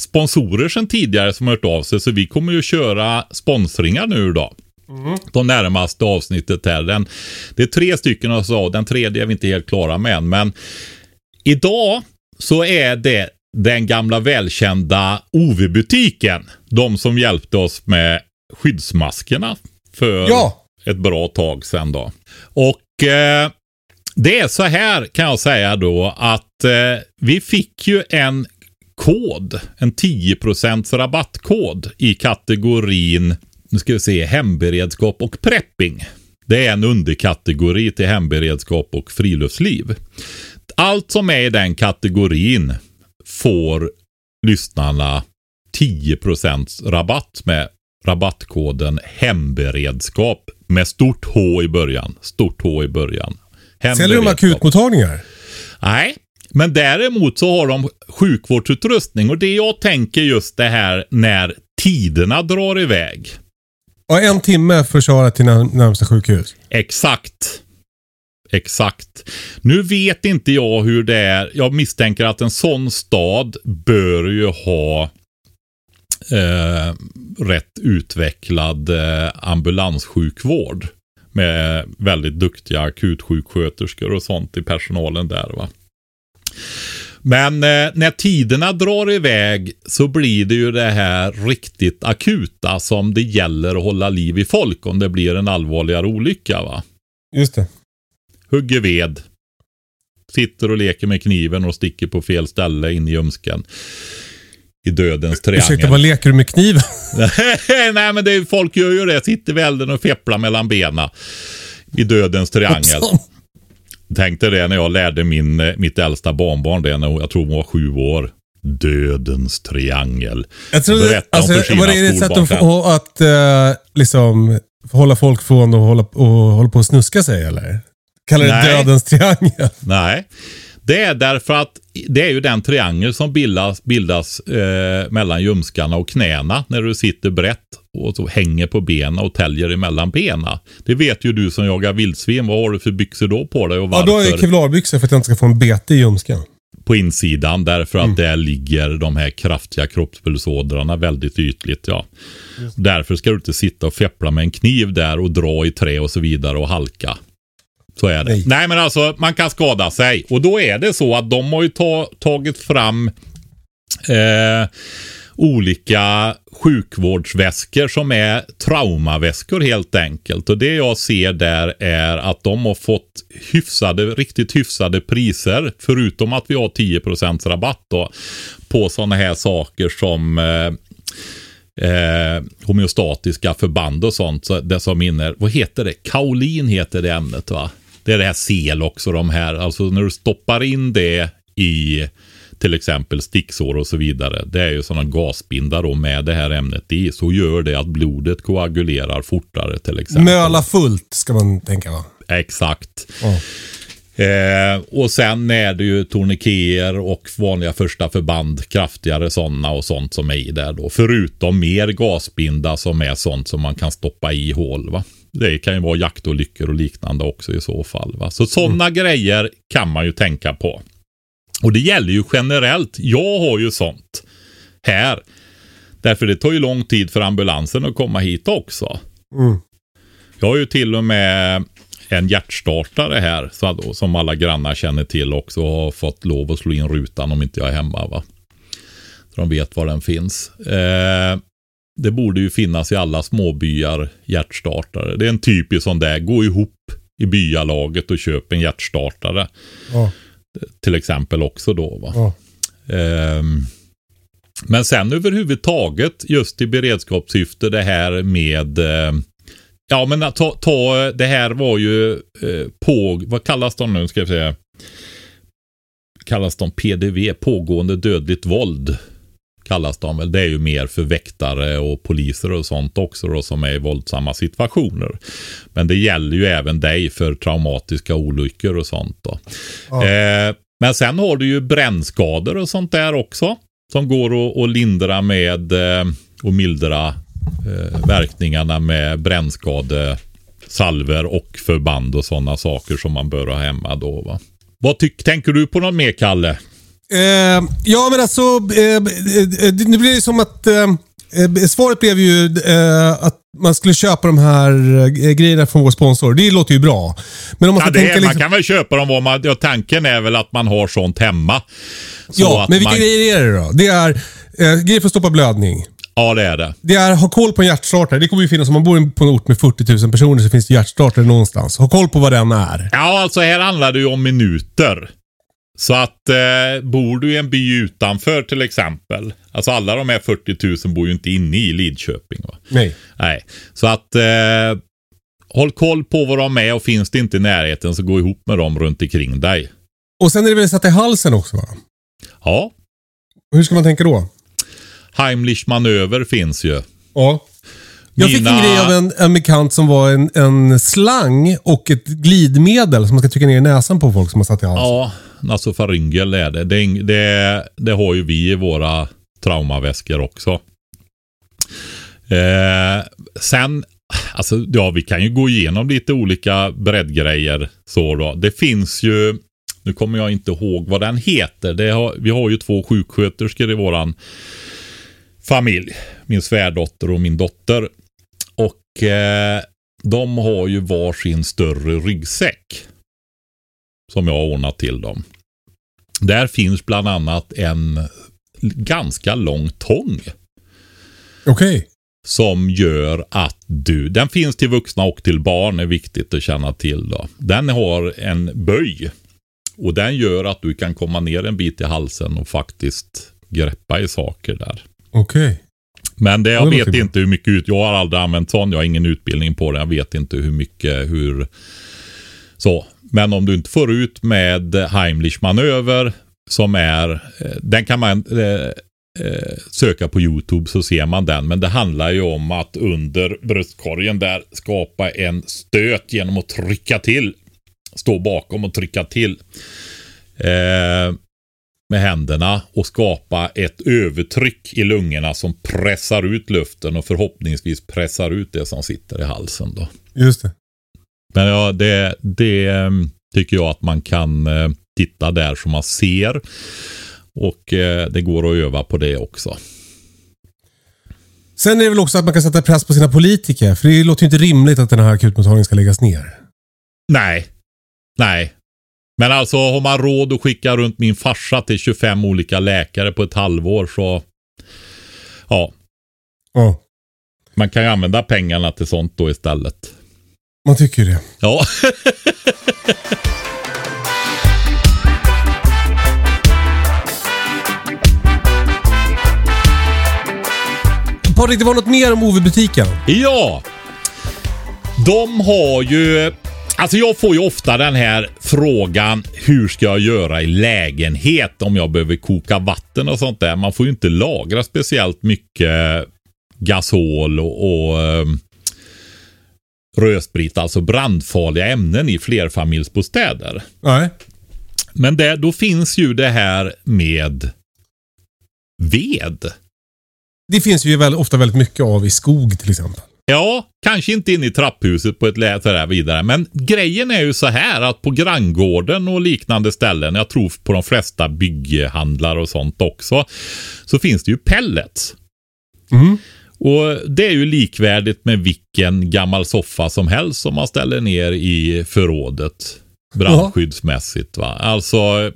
sponsorer sedan tidigare som har hört av sig. Så vi kommer ju köra sponsringar nu idag. De närmaste avsnittet här. Den, det är tre stycken och så, den tredje är vi inte helt klara med än. Men idag så är det den gamla välkända OV-butiken. De som hjälpte oss med skyddsmaskerna för Ja. ett bra tag sedan då. Och eh, det är så här kan jag säga då att eh, vi fick ju en kod, en 10% rabattkod i kategorin, nu ska vi se, hemberedskap och prepping. Det är en underkategori till hemberedskap och friluftsliv. Allt som är i den kategorin får lyssnarna 10% rabatt med rabattkoden hemberedskap med stort H i början. Stort H i början. Säljer de akutmottagningar? Nej, men däremot så har de sjukvårdsutrustning och det jag tänker just det här när tiderna drar iväg. Och en timme för att köra till närmsta sjukhus. Exakt. Exakt. Nu vet inte jag hur det är. Jag misstänker att en sån stad bör ju ha eh, rätt utvecklad eh, ambulanssjukvård. Med väldigt duktiga akutsjuksköterskor och sånt i personalen där va. Men eh, när tiderna drar iväg så blir det ju det här riktigt akuta som det gäller att hålla liv i folk om det blir en allvarligare olycka va. Just det. Hugger ved. Sitter och leker med kniven och sticker på fel ställe in i ljumsken. I dödens Ursäkta, triangel. vad leker du med kniven? Nej men det är, folk gör ju det. Sitter vid elden och fepplar mellan benen. I dödens triangel. Tänkte det när jag lärde min, eh, mitt äldsta barnbarn det när jag tror hon var sju år. Dödens triangel. Jag tror Berätta om alltså, för sina var det ett sätt att, att eh, liksom hålla folk från att hålla, och hålla på och snuska sig eller? Kallar det Nej. dödens triangel? Nej. Det är därför att det är ju den triangel som bildas, bildas eh, mellan ljumskarna och knäna när du sitter brett och så hänger på benen och täljer emellan benen. Det vet ju du som jagar vildsvin. Vad har du för byxor då på dig och Ja, varför? då har jag kevlarbyxor för att jag inte ska få en bete i ljumsken. På insidan därför Mm. att där ligger de här kraftiga kroppspulsådrarna väldigt ytligt. Ja. Därför ska du inte sitta och feppla med en kniv där och dra i trä och så vidare och halka. Så är det. Nej. Nej, men alltså man kan skada sig. Och då är det så att de har ju ta, tagit fram eh, olika sjukvårdsväskor som är traumaväskor helt enkelt. Och det jag ser där är att de har fått hyfsade, riktigt hyfsade priser. Förutom att vi har 10% rabatt då, på sådana här saker som eh, eh, homeostatiska förband och sånt. Så det som inner, vad heter det? Kaolin heter det ämnet va? Det är det här sel också de här. Alltså när du stoppar in det i till exempel sticksår och så vidare. Det är ju sådana gasbindar då med det här ämnet i. Så gör det att blodet koagulerar fortare till exempel. Möla fullt ska man tänka va? Exakt. Ja. Eh, och sen är det ju tourniqueter och vanliga första förband, kraftigare sådana och sånt som är i där då. Förutom mer gasbinda som är sånt som man kan stoppa i hål. Va? Det kan ju vara jaktolyckor och liknande också i så fall. Va? Så sådana grejer kan man ju tänka på. Och det gäller ju generellt. Jag har ju sånt här. Därför det tar ju lång tid för ambulansen att komma hit också. Mm. Jag har ju till och med en hjärtstartare här så som alla grannar känner till också och har fått lov att slå in rutan om inte jag är hemma. Va? Så de vet var den finns. Eh, det borde ju finnas i alla småbyar hjärtstartare. Det är en typisk sån där, gå ihop i byalaget och köp en hjärtstartare. Ja. Till exempel också då. Va? Ja. Ehm, men sen överhuvudtaget just i beredskapssyfte det här med eh, Ja men ta, ta det här var ju eh, på, vad kallas de nu ska jag säga? Kallas de PDV, pågående dödligt våld. Kallas de väl. Det är ju mer för väktare och poliser och sånt också då som är i våldsamma situationer. Men det gäller ju även dig för traumatiska olyckor och sånt då. Ja. Eh, men sen har du ju brännskador och sånt där också. Som går att, lindra med eh, och mildra eh, verkningarna med brännskadesalver och förband och sådana saker som man bör ha hemma då. Va? Vad tänker du på något mer Kalle? Eh, ja, men alltså, eh, eh, nu blir det som att eh, eh, svaret blev ju eh, att man skulle köpa de här grejerna från vår sponsor. Det låter ju bra. Men om man Ja, ska det tänka är, liksom, Man kan väl köpa dem vad man, ja, tanken är väl att man har sånt hemma. Så Ja, men vilka man, grejer är det då? Det är eh, grejer för att stoppa blödning. Ja, det är det. Det är ha koll på en hjärtstartare. Det kommer ju finnas, om man bor på en ort med 40 000 personer så finns det hjärtstartare någonstans. Ha koll på vad den är. Ja, alltså här handlar det ju om minuter. Så att eh, bor du i en by utanför till exempel. Alltså alla de här 40 000 bor ju inte inne i Lidköping. Va? Nej. Nej, så att eh, håll koll på vad de är och finns det inte i närheten så gå ihop med dem runt omkring dig. Och sen är det väl satt i halsen också va? Ja, Hur ska man tänka då? Heimlich manöver finns ju. Ja. Jag fick en grej av en, en bekant som var en, en slang och ett glidmedel som man ska trycka ner i näsan på folk som har satt i halsen. Ja, Alltså nasofaryngel är det. Det, är det. det har ju vi i våra traumaväskor också. Eh, sen, alltså ja, vi kan ju gå igenom lite olika breddgrejer. Så då. Det finns ju, nu kommer jag inte ihåg vad den heter. Det har, vi har ju två sjuksköterskor i våran familj. Min svärdotter och min dotter. Och eh, de har ju varsin större ryggsäck. Som jag har ordnat till dem. Där finns bland annat en ganska lång tång. Okej. Som gör att du, den finns till vuxna och till barn är viktigt att känna till då. Den har en böj. Och den gör att du kan komma ner en bit i halsen och faktiskt greppa i saker där. Okej. Men det, Ja, jag vet inte hur mycket ut. Jag har aldrig använt sån. Jag har ingen utbildning på det. Jag vet inte hur mycket, hur... Så. Men om du inte får ut med Heimlich manöver som är, eh, den kan man eh, eh, söka på YouTube så ser man den. Men det handlar ju om att under bröstkorgen där skapa en stöt genom att trycka till. Stå bakom och trycka till. Eh, med händerna och skapa ett övertryck i lungorna som pressar ut luften och förhoppningsvis pressar ut det som sitter i halsen. Då. Just det. Men ja, det, det ehm, tycker jag att man kan eh, titta där så man ser. Och eh, det går att öva på det också. Sen är det väl också att man kan sätta press på sina politiker. För det låter ju inte rimligt att den här akutmottagningen ska läggas ner. Nej, nej. Men alltså har man råd att skicka runt min farsa till 25 olika läkare på ett halvår så ja, Ja, man kan ju använda pengarna till sånt då istället. Man tycker ju det. Ja. Patrik, det var något mer om OV-butiken. Ja! De har ju... Alltså jag får ju ofta den här frågan hur ska jag göra i lägenhet om jag behöver koka vatten och sånt där. Man får ju inte lagra speciellt mycket gasol och, och ehm, rödsprit, alltså brandfarliga ämnen i flerfamiljsbostäder. Nej. Men det, då finns ju det här med ved. Det finns ju väl, ofta väldigt mycket av i skog till exempel. Ja, kanske inte in i trapphuset på ett lä sådär vidare. Men grejen är ju så här att på granngården och liknande ställen, jag tror på de flesta bygghandlar och sånt också, så finns det ju pellets. Mm. Och Det är ju likvärdigt med vilken gammal soffa som helst som man ställer ner i förrådet brandskyddsmässigt. Va? Alltså,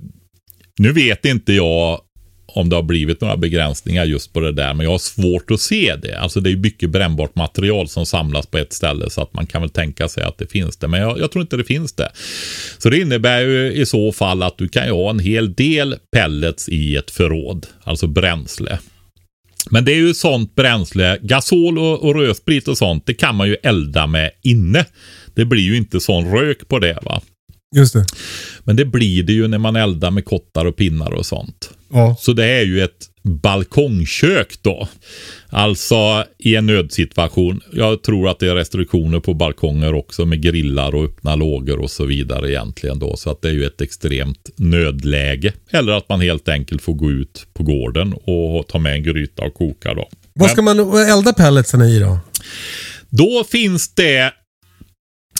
nu vet inte jag om det har blivit några begränsningar just på det där. Men jag har svårt att se det. Alltså det är mycket brännbart material som samlas på ett ställe så att man kan väl tänka sig att det finns det. Men jag, jag tror inte det finns det. Så det innebär ju i så fall att du kan ju ha en hel del pellets i ett förråd. Alltså bränsle. Men det är ju sånt bränsle, gasol och, och rödsprit och sånt, det kan man ju elda med inne. Det blir ju inte sån rök på det va. Just det. Men det blir det ju när man eldar med kottar och pinnar och sånt. Ja. Så det är ju ett balkongkök då. Alltså i en nödsituation. Jag tror att det är restriktioner på balkonger också med grillar och öppna lågor och så vidare egentligen då. Så att det är ju ett extremt nödläge. Eller att man helt enkelt får gå ut på gården och ta med en gryta och koka då. Vad ska man elda pelletsen i då? Då finns det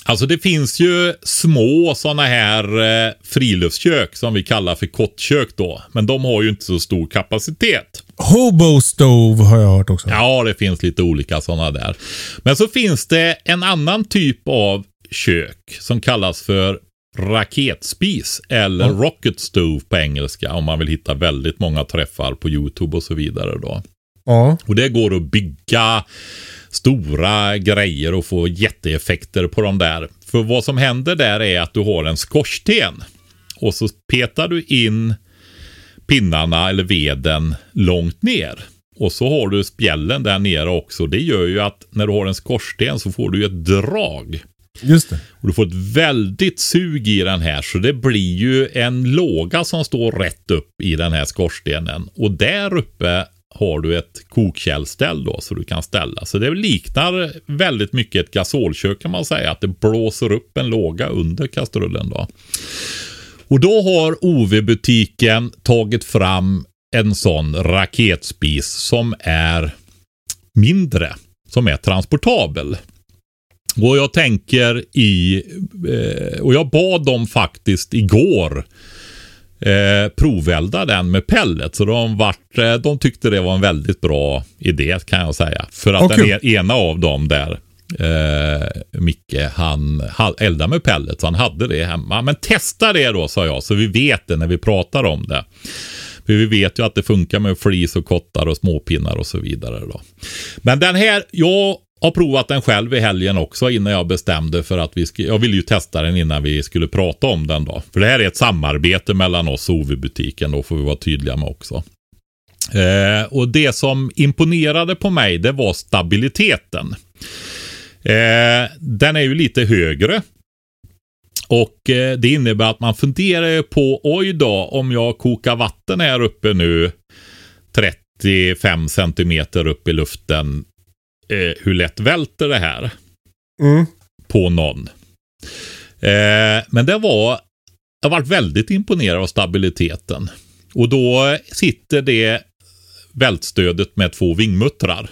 Alltså det finns ju små sådana här eh, friluftskök som vi kallar för kottkök då. Men de har ju inte så stor kapacitet. Hobo stove har jag hört också. Ja, det finns lite olika sådana där. Men så finns det en annan typ av kök som kallas för raketspis eller Ja. rocket stove på engelska om man vill hitta väldigt många träffar på Youtube och så vidare då. Ja. Och det går att bygga stora grejer och få jätteeffekter på de där. För vad som händer där är att du har en skorsten. Och så petar du in pinnarna eller veden långt ner. Och så har du spjällen där nere också. Det gör ju att när du har en skorsten så får du ett drag. Just det. Och du får ett väldigt sug i den här. Så det blir ju en låga som står rätt upp i den här skorstenen. Och där uppe har du ett kokkällställ då så du kan ställa. Så det liknar väldigt mycket ett gasolkök kan man säga. Att det blåser upp en låga under kastrullen då. Och då har OV-butiken tagit fram en sån raketspis som är mindre. Som är transportabel. Och jag tänker i, eh, och jag bad dem faktiskt igår eh, provälda den med pellet. Så de, vart, eh, de tyckte det var en väldigt bra idé kan jag säga. För att Åh, den e- ena av dem där, eh, Micke, han ha- eldade med pellet så han hade det hemma. Men testa det då sa jag så vi vet det när vi pratar om det. För vi vet ju att det funkar med flis och kottar och småpinnar och så vidare. Då. Men den här, jag har provat den själv i helgen också innan jag bestämde för att vi skulle, jag ville ju testa den innan vi skulle prata om den då. För det här är ett samarbete mellan oss och OV-butiken då får vi vara tydliga med också. Eh, och det som imponerade på mig det var stabiliteten. Eh, den är ju lite högre. Och eh, det innebär att man funderar ju på, oj då, om jag kokar vatten här uppe nu 35 centimeter upp i luften, eh, hur lätt välter det här Mm. på någon? Eh, men det var, jag varit väldigt imponerad av stabiliteten. Och då sitter det vältstödet med två vingmuttrar.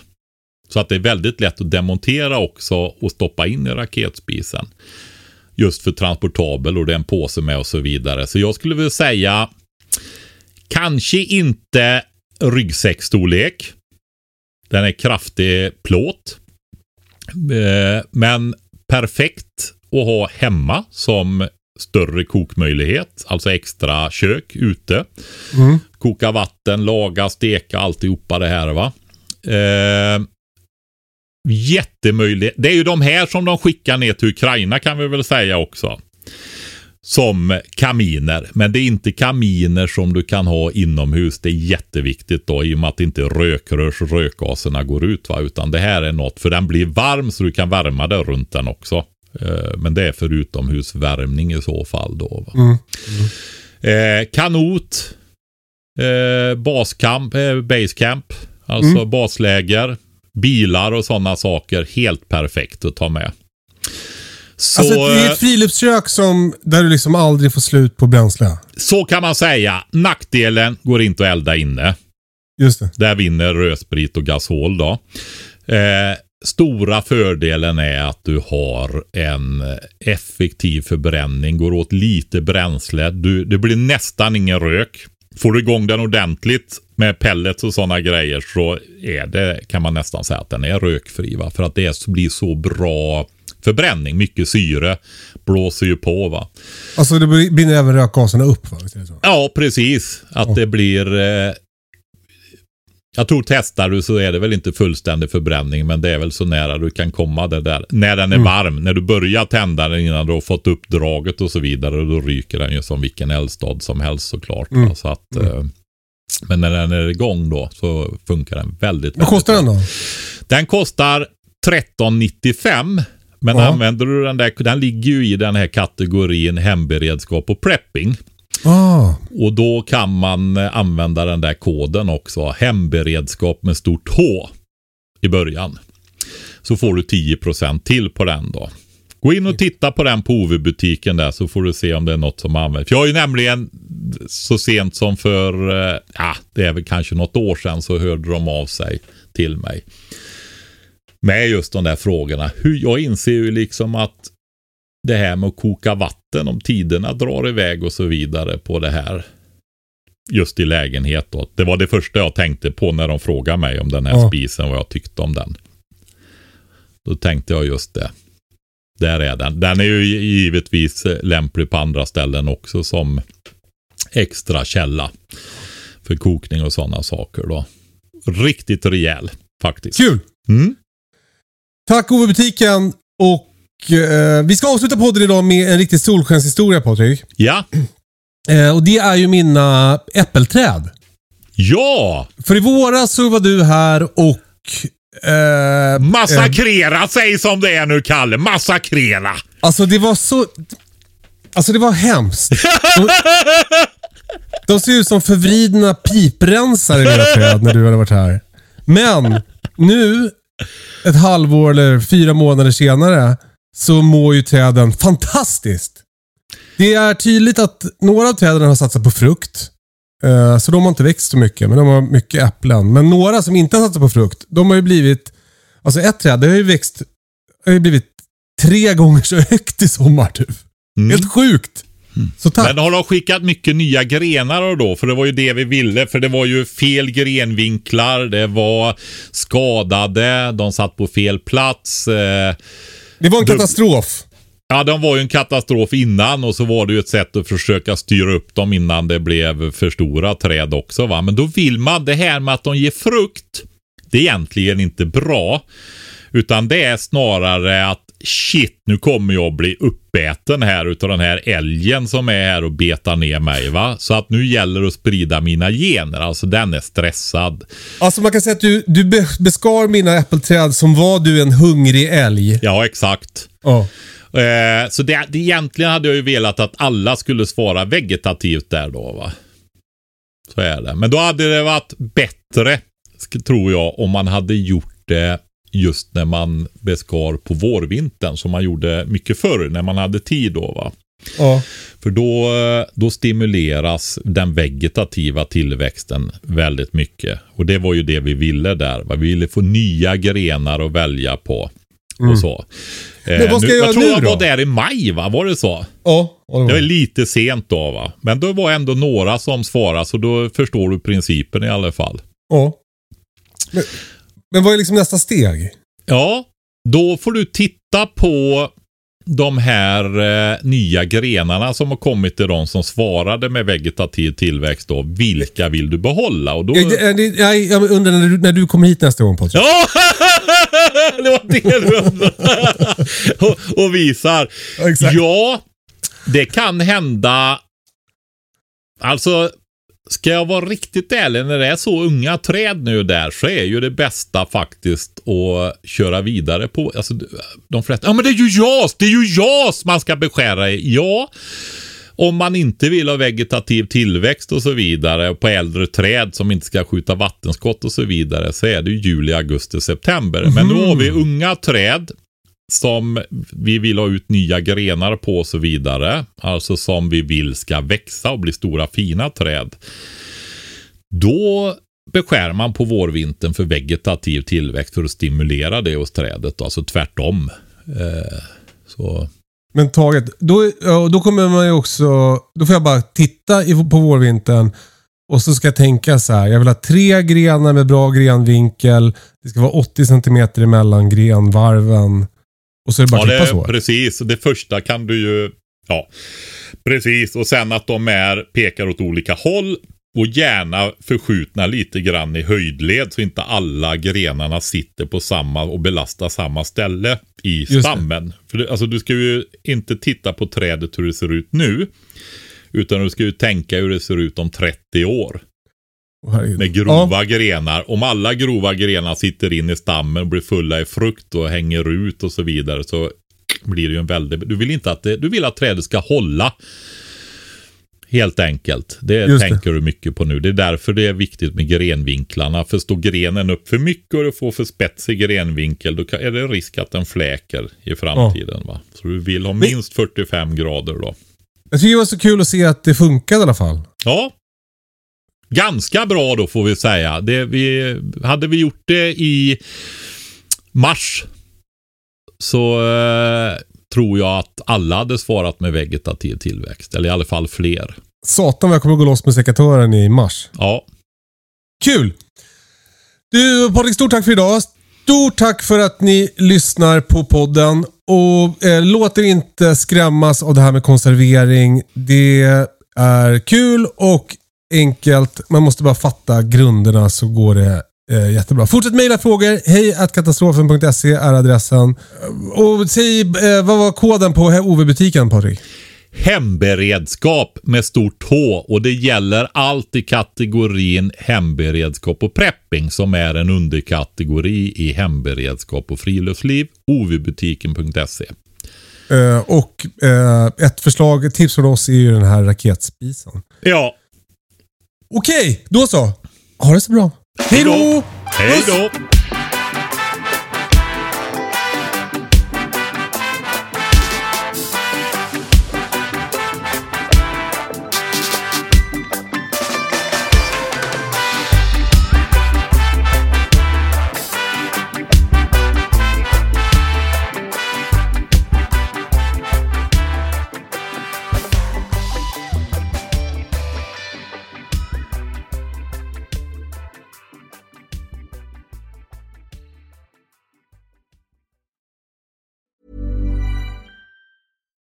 Så att det är väldigt lätt att demontera också och stoppa in i raketspisen. Just för transportabel och det är en påse med och så vidare. Så jag skulle vilja säga kanske inte ryggsäckstorlek. Den är kraftig plåt. Eh, Men perfekt att ha hemma som större kokmöjlighet. Alltså extra kök ute. Mm. Koka vatten, laga, steka, alltihopa det här va. Eh, jättemöjligt. Det är ju de här som de skickar ner till Ukraina kan vi väl säga också. Som kaminer. Men det är inte kaminer som du kan ha inomhus. Det är jätteviktigt då i och med att inte är rökrör så rökgaserna går ut. Va? Utan det här är något, för den blir varm så du kan värma det runt den också. Eh, Men det är för utomhusvärmning i så fall då. Va? Mm. Eh, kanot. Eh, baskamp, eh, basecamp. Alltså Mm. basläger. Bilar och sådana saker. Helt perfekt att ta med. Så, Alltså det är ett friluftskök som, där du liksom aldrig får slut på bränsle. så kan man säga. Nackdelen går inte att elda inne. Just det. Där vinner rödsprit och gasol då. Eh, stora fördelen är att du har en effektiv förbränning. Går åt lite bränsle. Du, det blir nästan ingen rök. Får du igång den ordentligt med pellets och sådana grejer så är det, kan man nästan säga att den är rökfri. Va? För att det är, blir så bra förbränning. Mycket syre blåser ju på. va. Alltså det brinner även rökgaserna upp va? Ja, precis. Att det blir... Eh, jag tror testar du så är det väl inte fullständig förbränning men det är väl så nära du kan komma det där. När den är varm, när du börjar tända den innan du har fått upp draget och så vidare. Då ryker den ju som vilken eldstad som helst såklart. va. Så att, eh, men när den är igång då så funkar den väldigt, Vad kostar den då? Den kostar 13,95. Men Ja. använder du den där, den ligger ju i den här kategorin hemberedskap och prepping. Ah, Och då kan man eh, använda den där koden också. Hemberedskap med stort H i början. Så får du 10% till på den då. Gå in och titta på den på OV-butiken där så får du se om det är något som används. Jag har ju nämligen så sent som för, eh, ja, det är väl kanske något år sedan så hörde de av sig till mig. Med just de där frågorna. Hur, jag inser ju liksom att det här med att koka vatten om tiderna drar iväg och så vidare på det här. Just i lägenhet då. Det var det första jag tänkte på när de frågade mig om den här Ja. spisen, vad jag tyckte om den. Då tänkte jag just det. Där är den. Den är ju givetvis lämplig på andra ställen också som extra källa för kokning och sådana saker då. Riktigt rejäl faktiskt. kul! Mm. Tack Ove Butiken och eh, vi ska avsluta podden idag med en riktig solskenshistoria Patrik. Ja. Eh, och det är ju mina äppelträd. Ja! För i våras så var du här och... Eh, Massakrera sig som det är nu Kalle. Massakrera. Alltså det var så... Alltså det var hemskt. De, de ser ut som förvridna piprensare mina träd när du hade varit här. Men nu, ett halvår eller fyra månader senare, så mår ju träden fantastiskt. Det är tydligt att några av träden har satsat på frukt. Eh, Så de har inte växt så mycket, men de har mycket äpplen. Men några som inte har satsat på frukt, de har ju blivit... Alltså ett träd, det har ju växt... har ju blivit tre gånger så högt i sommar typ. Helt sjukt. Men har de skickat mycket nya grenar då? För det var ju det vi ville. För det var ju fel grenvinklar. Det var skadade. De satt på fel plats. Eh, det var en katastrof. Ja, de var ju en katastrof innan och så var det ju ett sätt att försöka styra upp dem innan det blev för stora träd också. Va? Men då vill man det här med att de ger frukt. Det är egentligen inte bra. Utan det är snarare att shit, nu kommer jag bli uppäten här utav den här älgen som är här och betar ner mig. va. Så att nu gäller det att sprida mina gener. Alltså den är stressad. Alltså man kan säga att du, du be- beskar mina äppelträd som var du en hungrig älg. Ja, exakt. Eh, så det, det, egentligen hade jag ju velat att alla skulle svara vegetativt där då va. Så är det. Men då hade det varit bättre, tror jag, om man hade gjort det just när man beskar på vårvintern som man gjorde mycket förr när man hade tid då va. ja. För då, eh, då stimuleras den vegetativa tillväxten väldigt mycket. Och det var ju det vi ville där. Va? Vi ville få nya grenar att välja på. Och så. Eh, Mm. Men vad ska jag göra jag tror nu jag då? var där i maj, va? Var det så? Ja, det var Det var lite sent då, va? Men det var ändå några som svarade, så då förstår du principen i alla fall. Ja. Men, men vad är liksom nästa steg? Ja, då får du titta på de här eh, nya grenarna som har kommit till de som svarade med vegetativ tillväxt då. Vilka vill du behålla? Och då... Jag, jag, jag, jag undrar när du, när du kommer hit nästa gång Patrik. Ja! det var det du undrade. och, och visar. Exakt. Ja, det kan hända. Alltså, ska jag vara riktigt ärlig, när det är så unga träd nu där så är ju det bästa faktiskt att köra vidare på. Alltså, de flesta, ja men det är ju JAS, det är ju JAS man ska beskära i. Ja, om man inte vill ha vegetativ tillväxt och så vidare på äldre träd som inte ska skjuta vattenskott och så vidare så är det ju juli, augusti, september. Men nu har vi unga träd som vi vill ha ut nya grenar på och så vidare. Alltså som vi vill ska växa och bli stora fina träd. Då beskär man på vårvintern för vegetativ tillväxt för att stimulera det hos trädet. Alltså tvärtom. Eh, så Men taget, då, då kommer man ju också... Då får jag bara titta på vårvintern. Och så ska jag tänka så här. Jag vill ha tre grenar med bra grenvinkel. Det ska vara 80 cm emellan grenvarven. Och så är det bara Ja, att det, klippa så. precis. Det första kan du ju... Ja, precis. Och sen att de är, pekar åt olika håll. Och gärna förskjutna lite grann i höjdled så inte alla grenarna sitter på samma och belastar samma ställe i stammen. För det, alltså, du ska ju inte titta på trädet hur det ser ut nu. Utan du ska ju tänka hur det ser ut om 30 år. Herregud. Med grova grenar. Om alla grova grenar sitter in i stammen och blir fulla i frukt och hänger ut och så vidare så blir det ju en väldig... Du vill inte att det, du vill att trädet ska hålla. Helt enkelt. Det Just det. tänker du mycket på nu. Det är därför det är viktigt med grenvinklarna. För står grenen upp för mycket och du får för spetsig grenvinkel då är det risk att den fläker i framtiden. Va? Så du vill ha minst 45 grader då. Jag tycker det var så kul att se att det funkade i alla fall. Ja. Ganska bra då får vi säga. Det, vi, hade vi gjort det i mars så eh, tror jag att alla hade svarat med vegetativ tillväxt. Eller i alla fall fler. Satan vad jag kommer gå loss med sekatören i mars. Ja, Kul! Du Patrik, stort tack för idag. Stort tack för att ni lyssnar på podden. Och eh, låt er inte skrämmas av det här med konservering. Det är kul och enkelt. Man måste bara fatta grunderna så går det eh, jättebra. Fortsätt mejla frågor. Hej katastrofen.se är adressen. Och säg, eh, vad var koden på OV-butiken Patrik? hemberedskap med stort H och det gäller allt i kategorin hemberedskap och prepping som är en underkategori i hemberedskap och friluftsliv. ovbutiken.se. Eh, och eh, ett förslag, ett tips från oss är ju den här raketspisen. Ja, Okej, då så. Ha det så bra. Hej då! Hej då!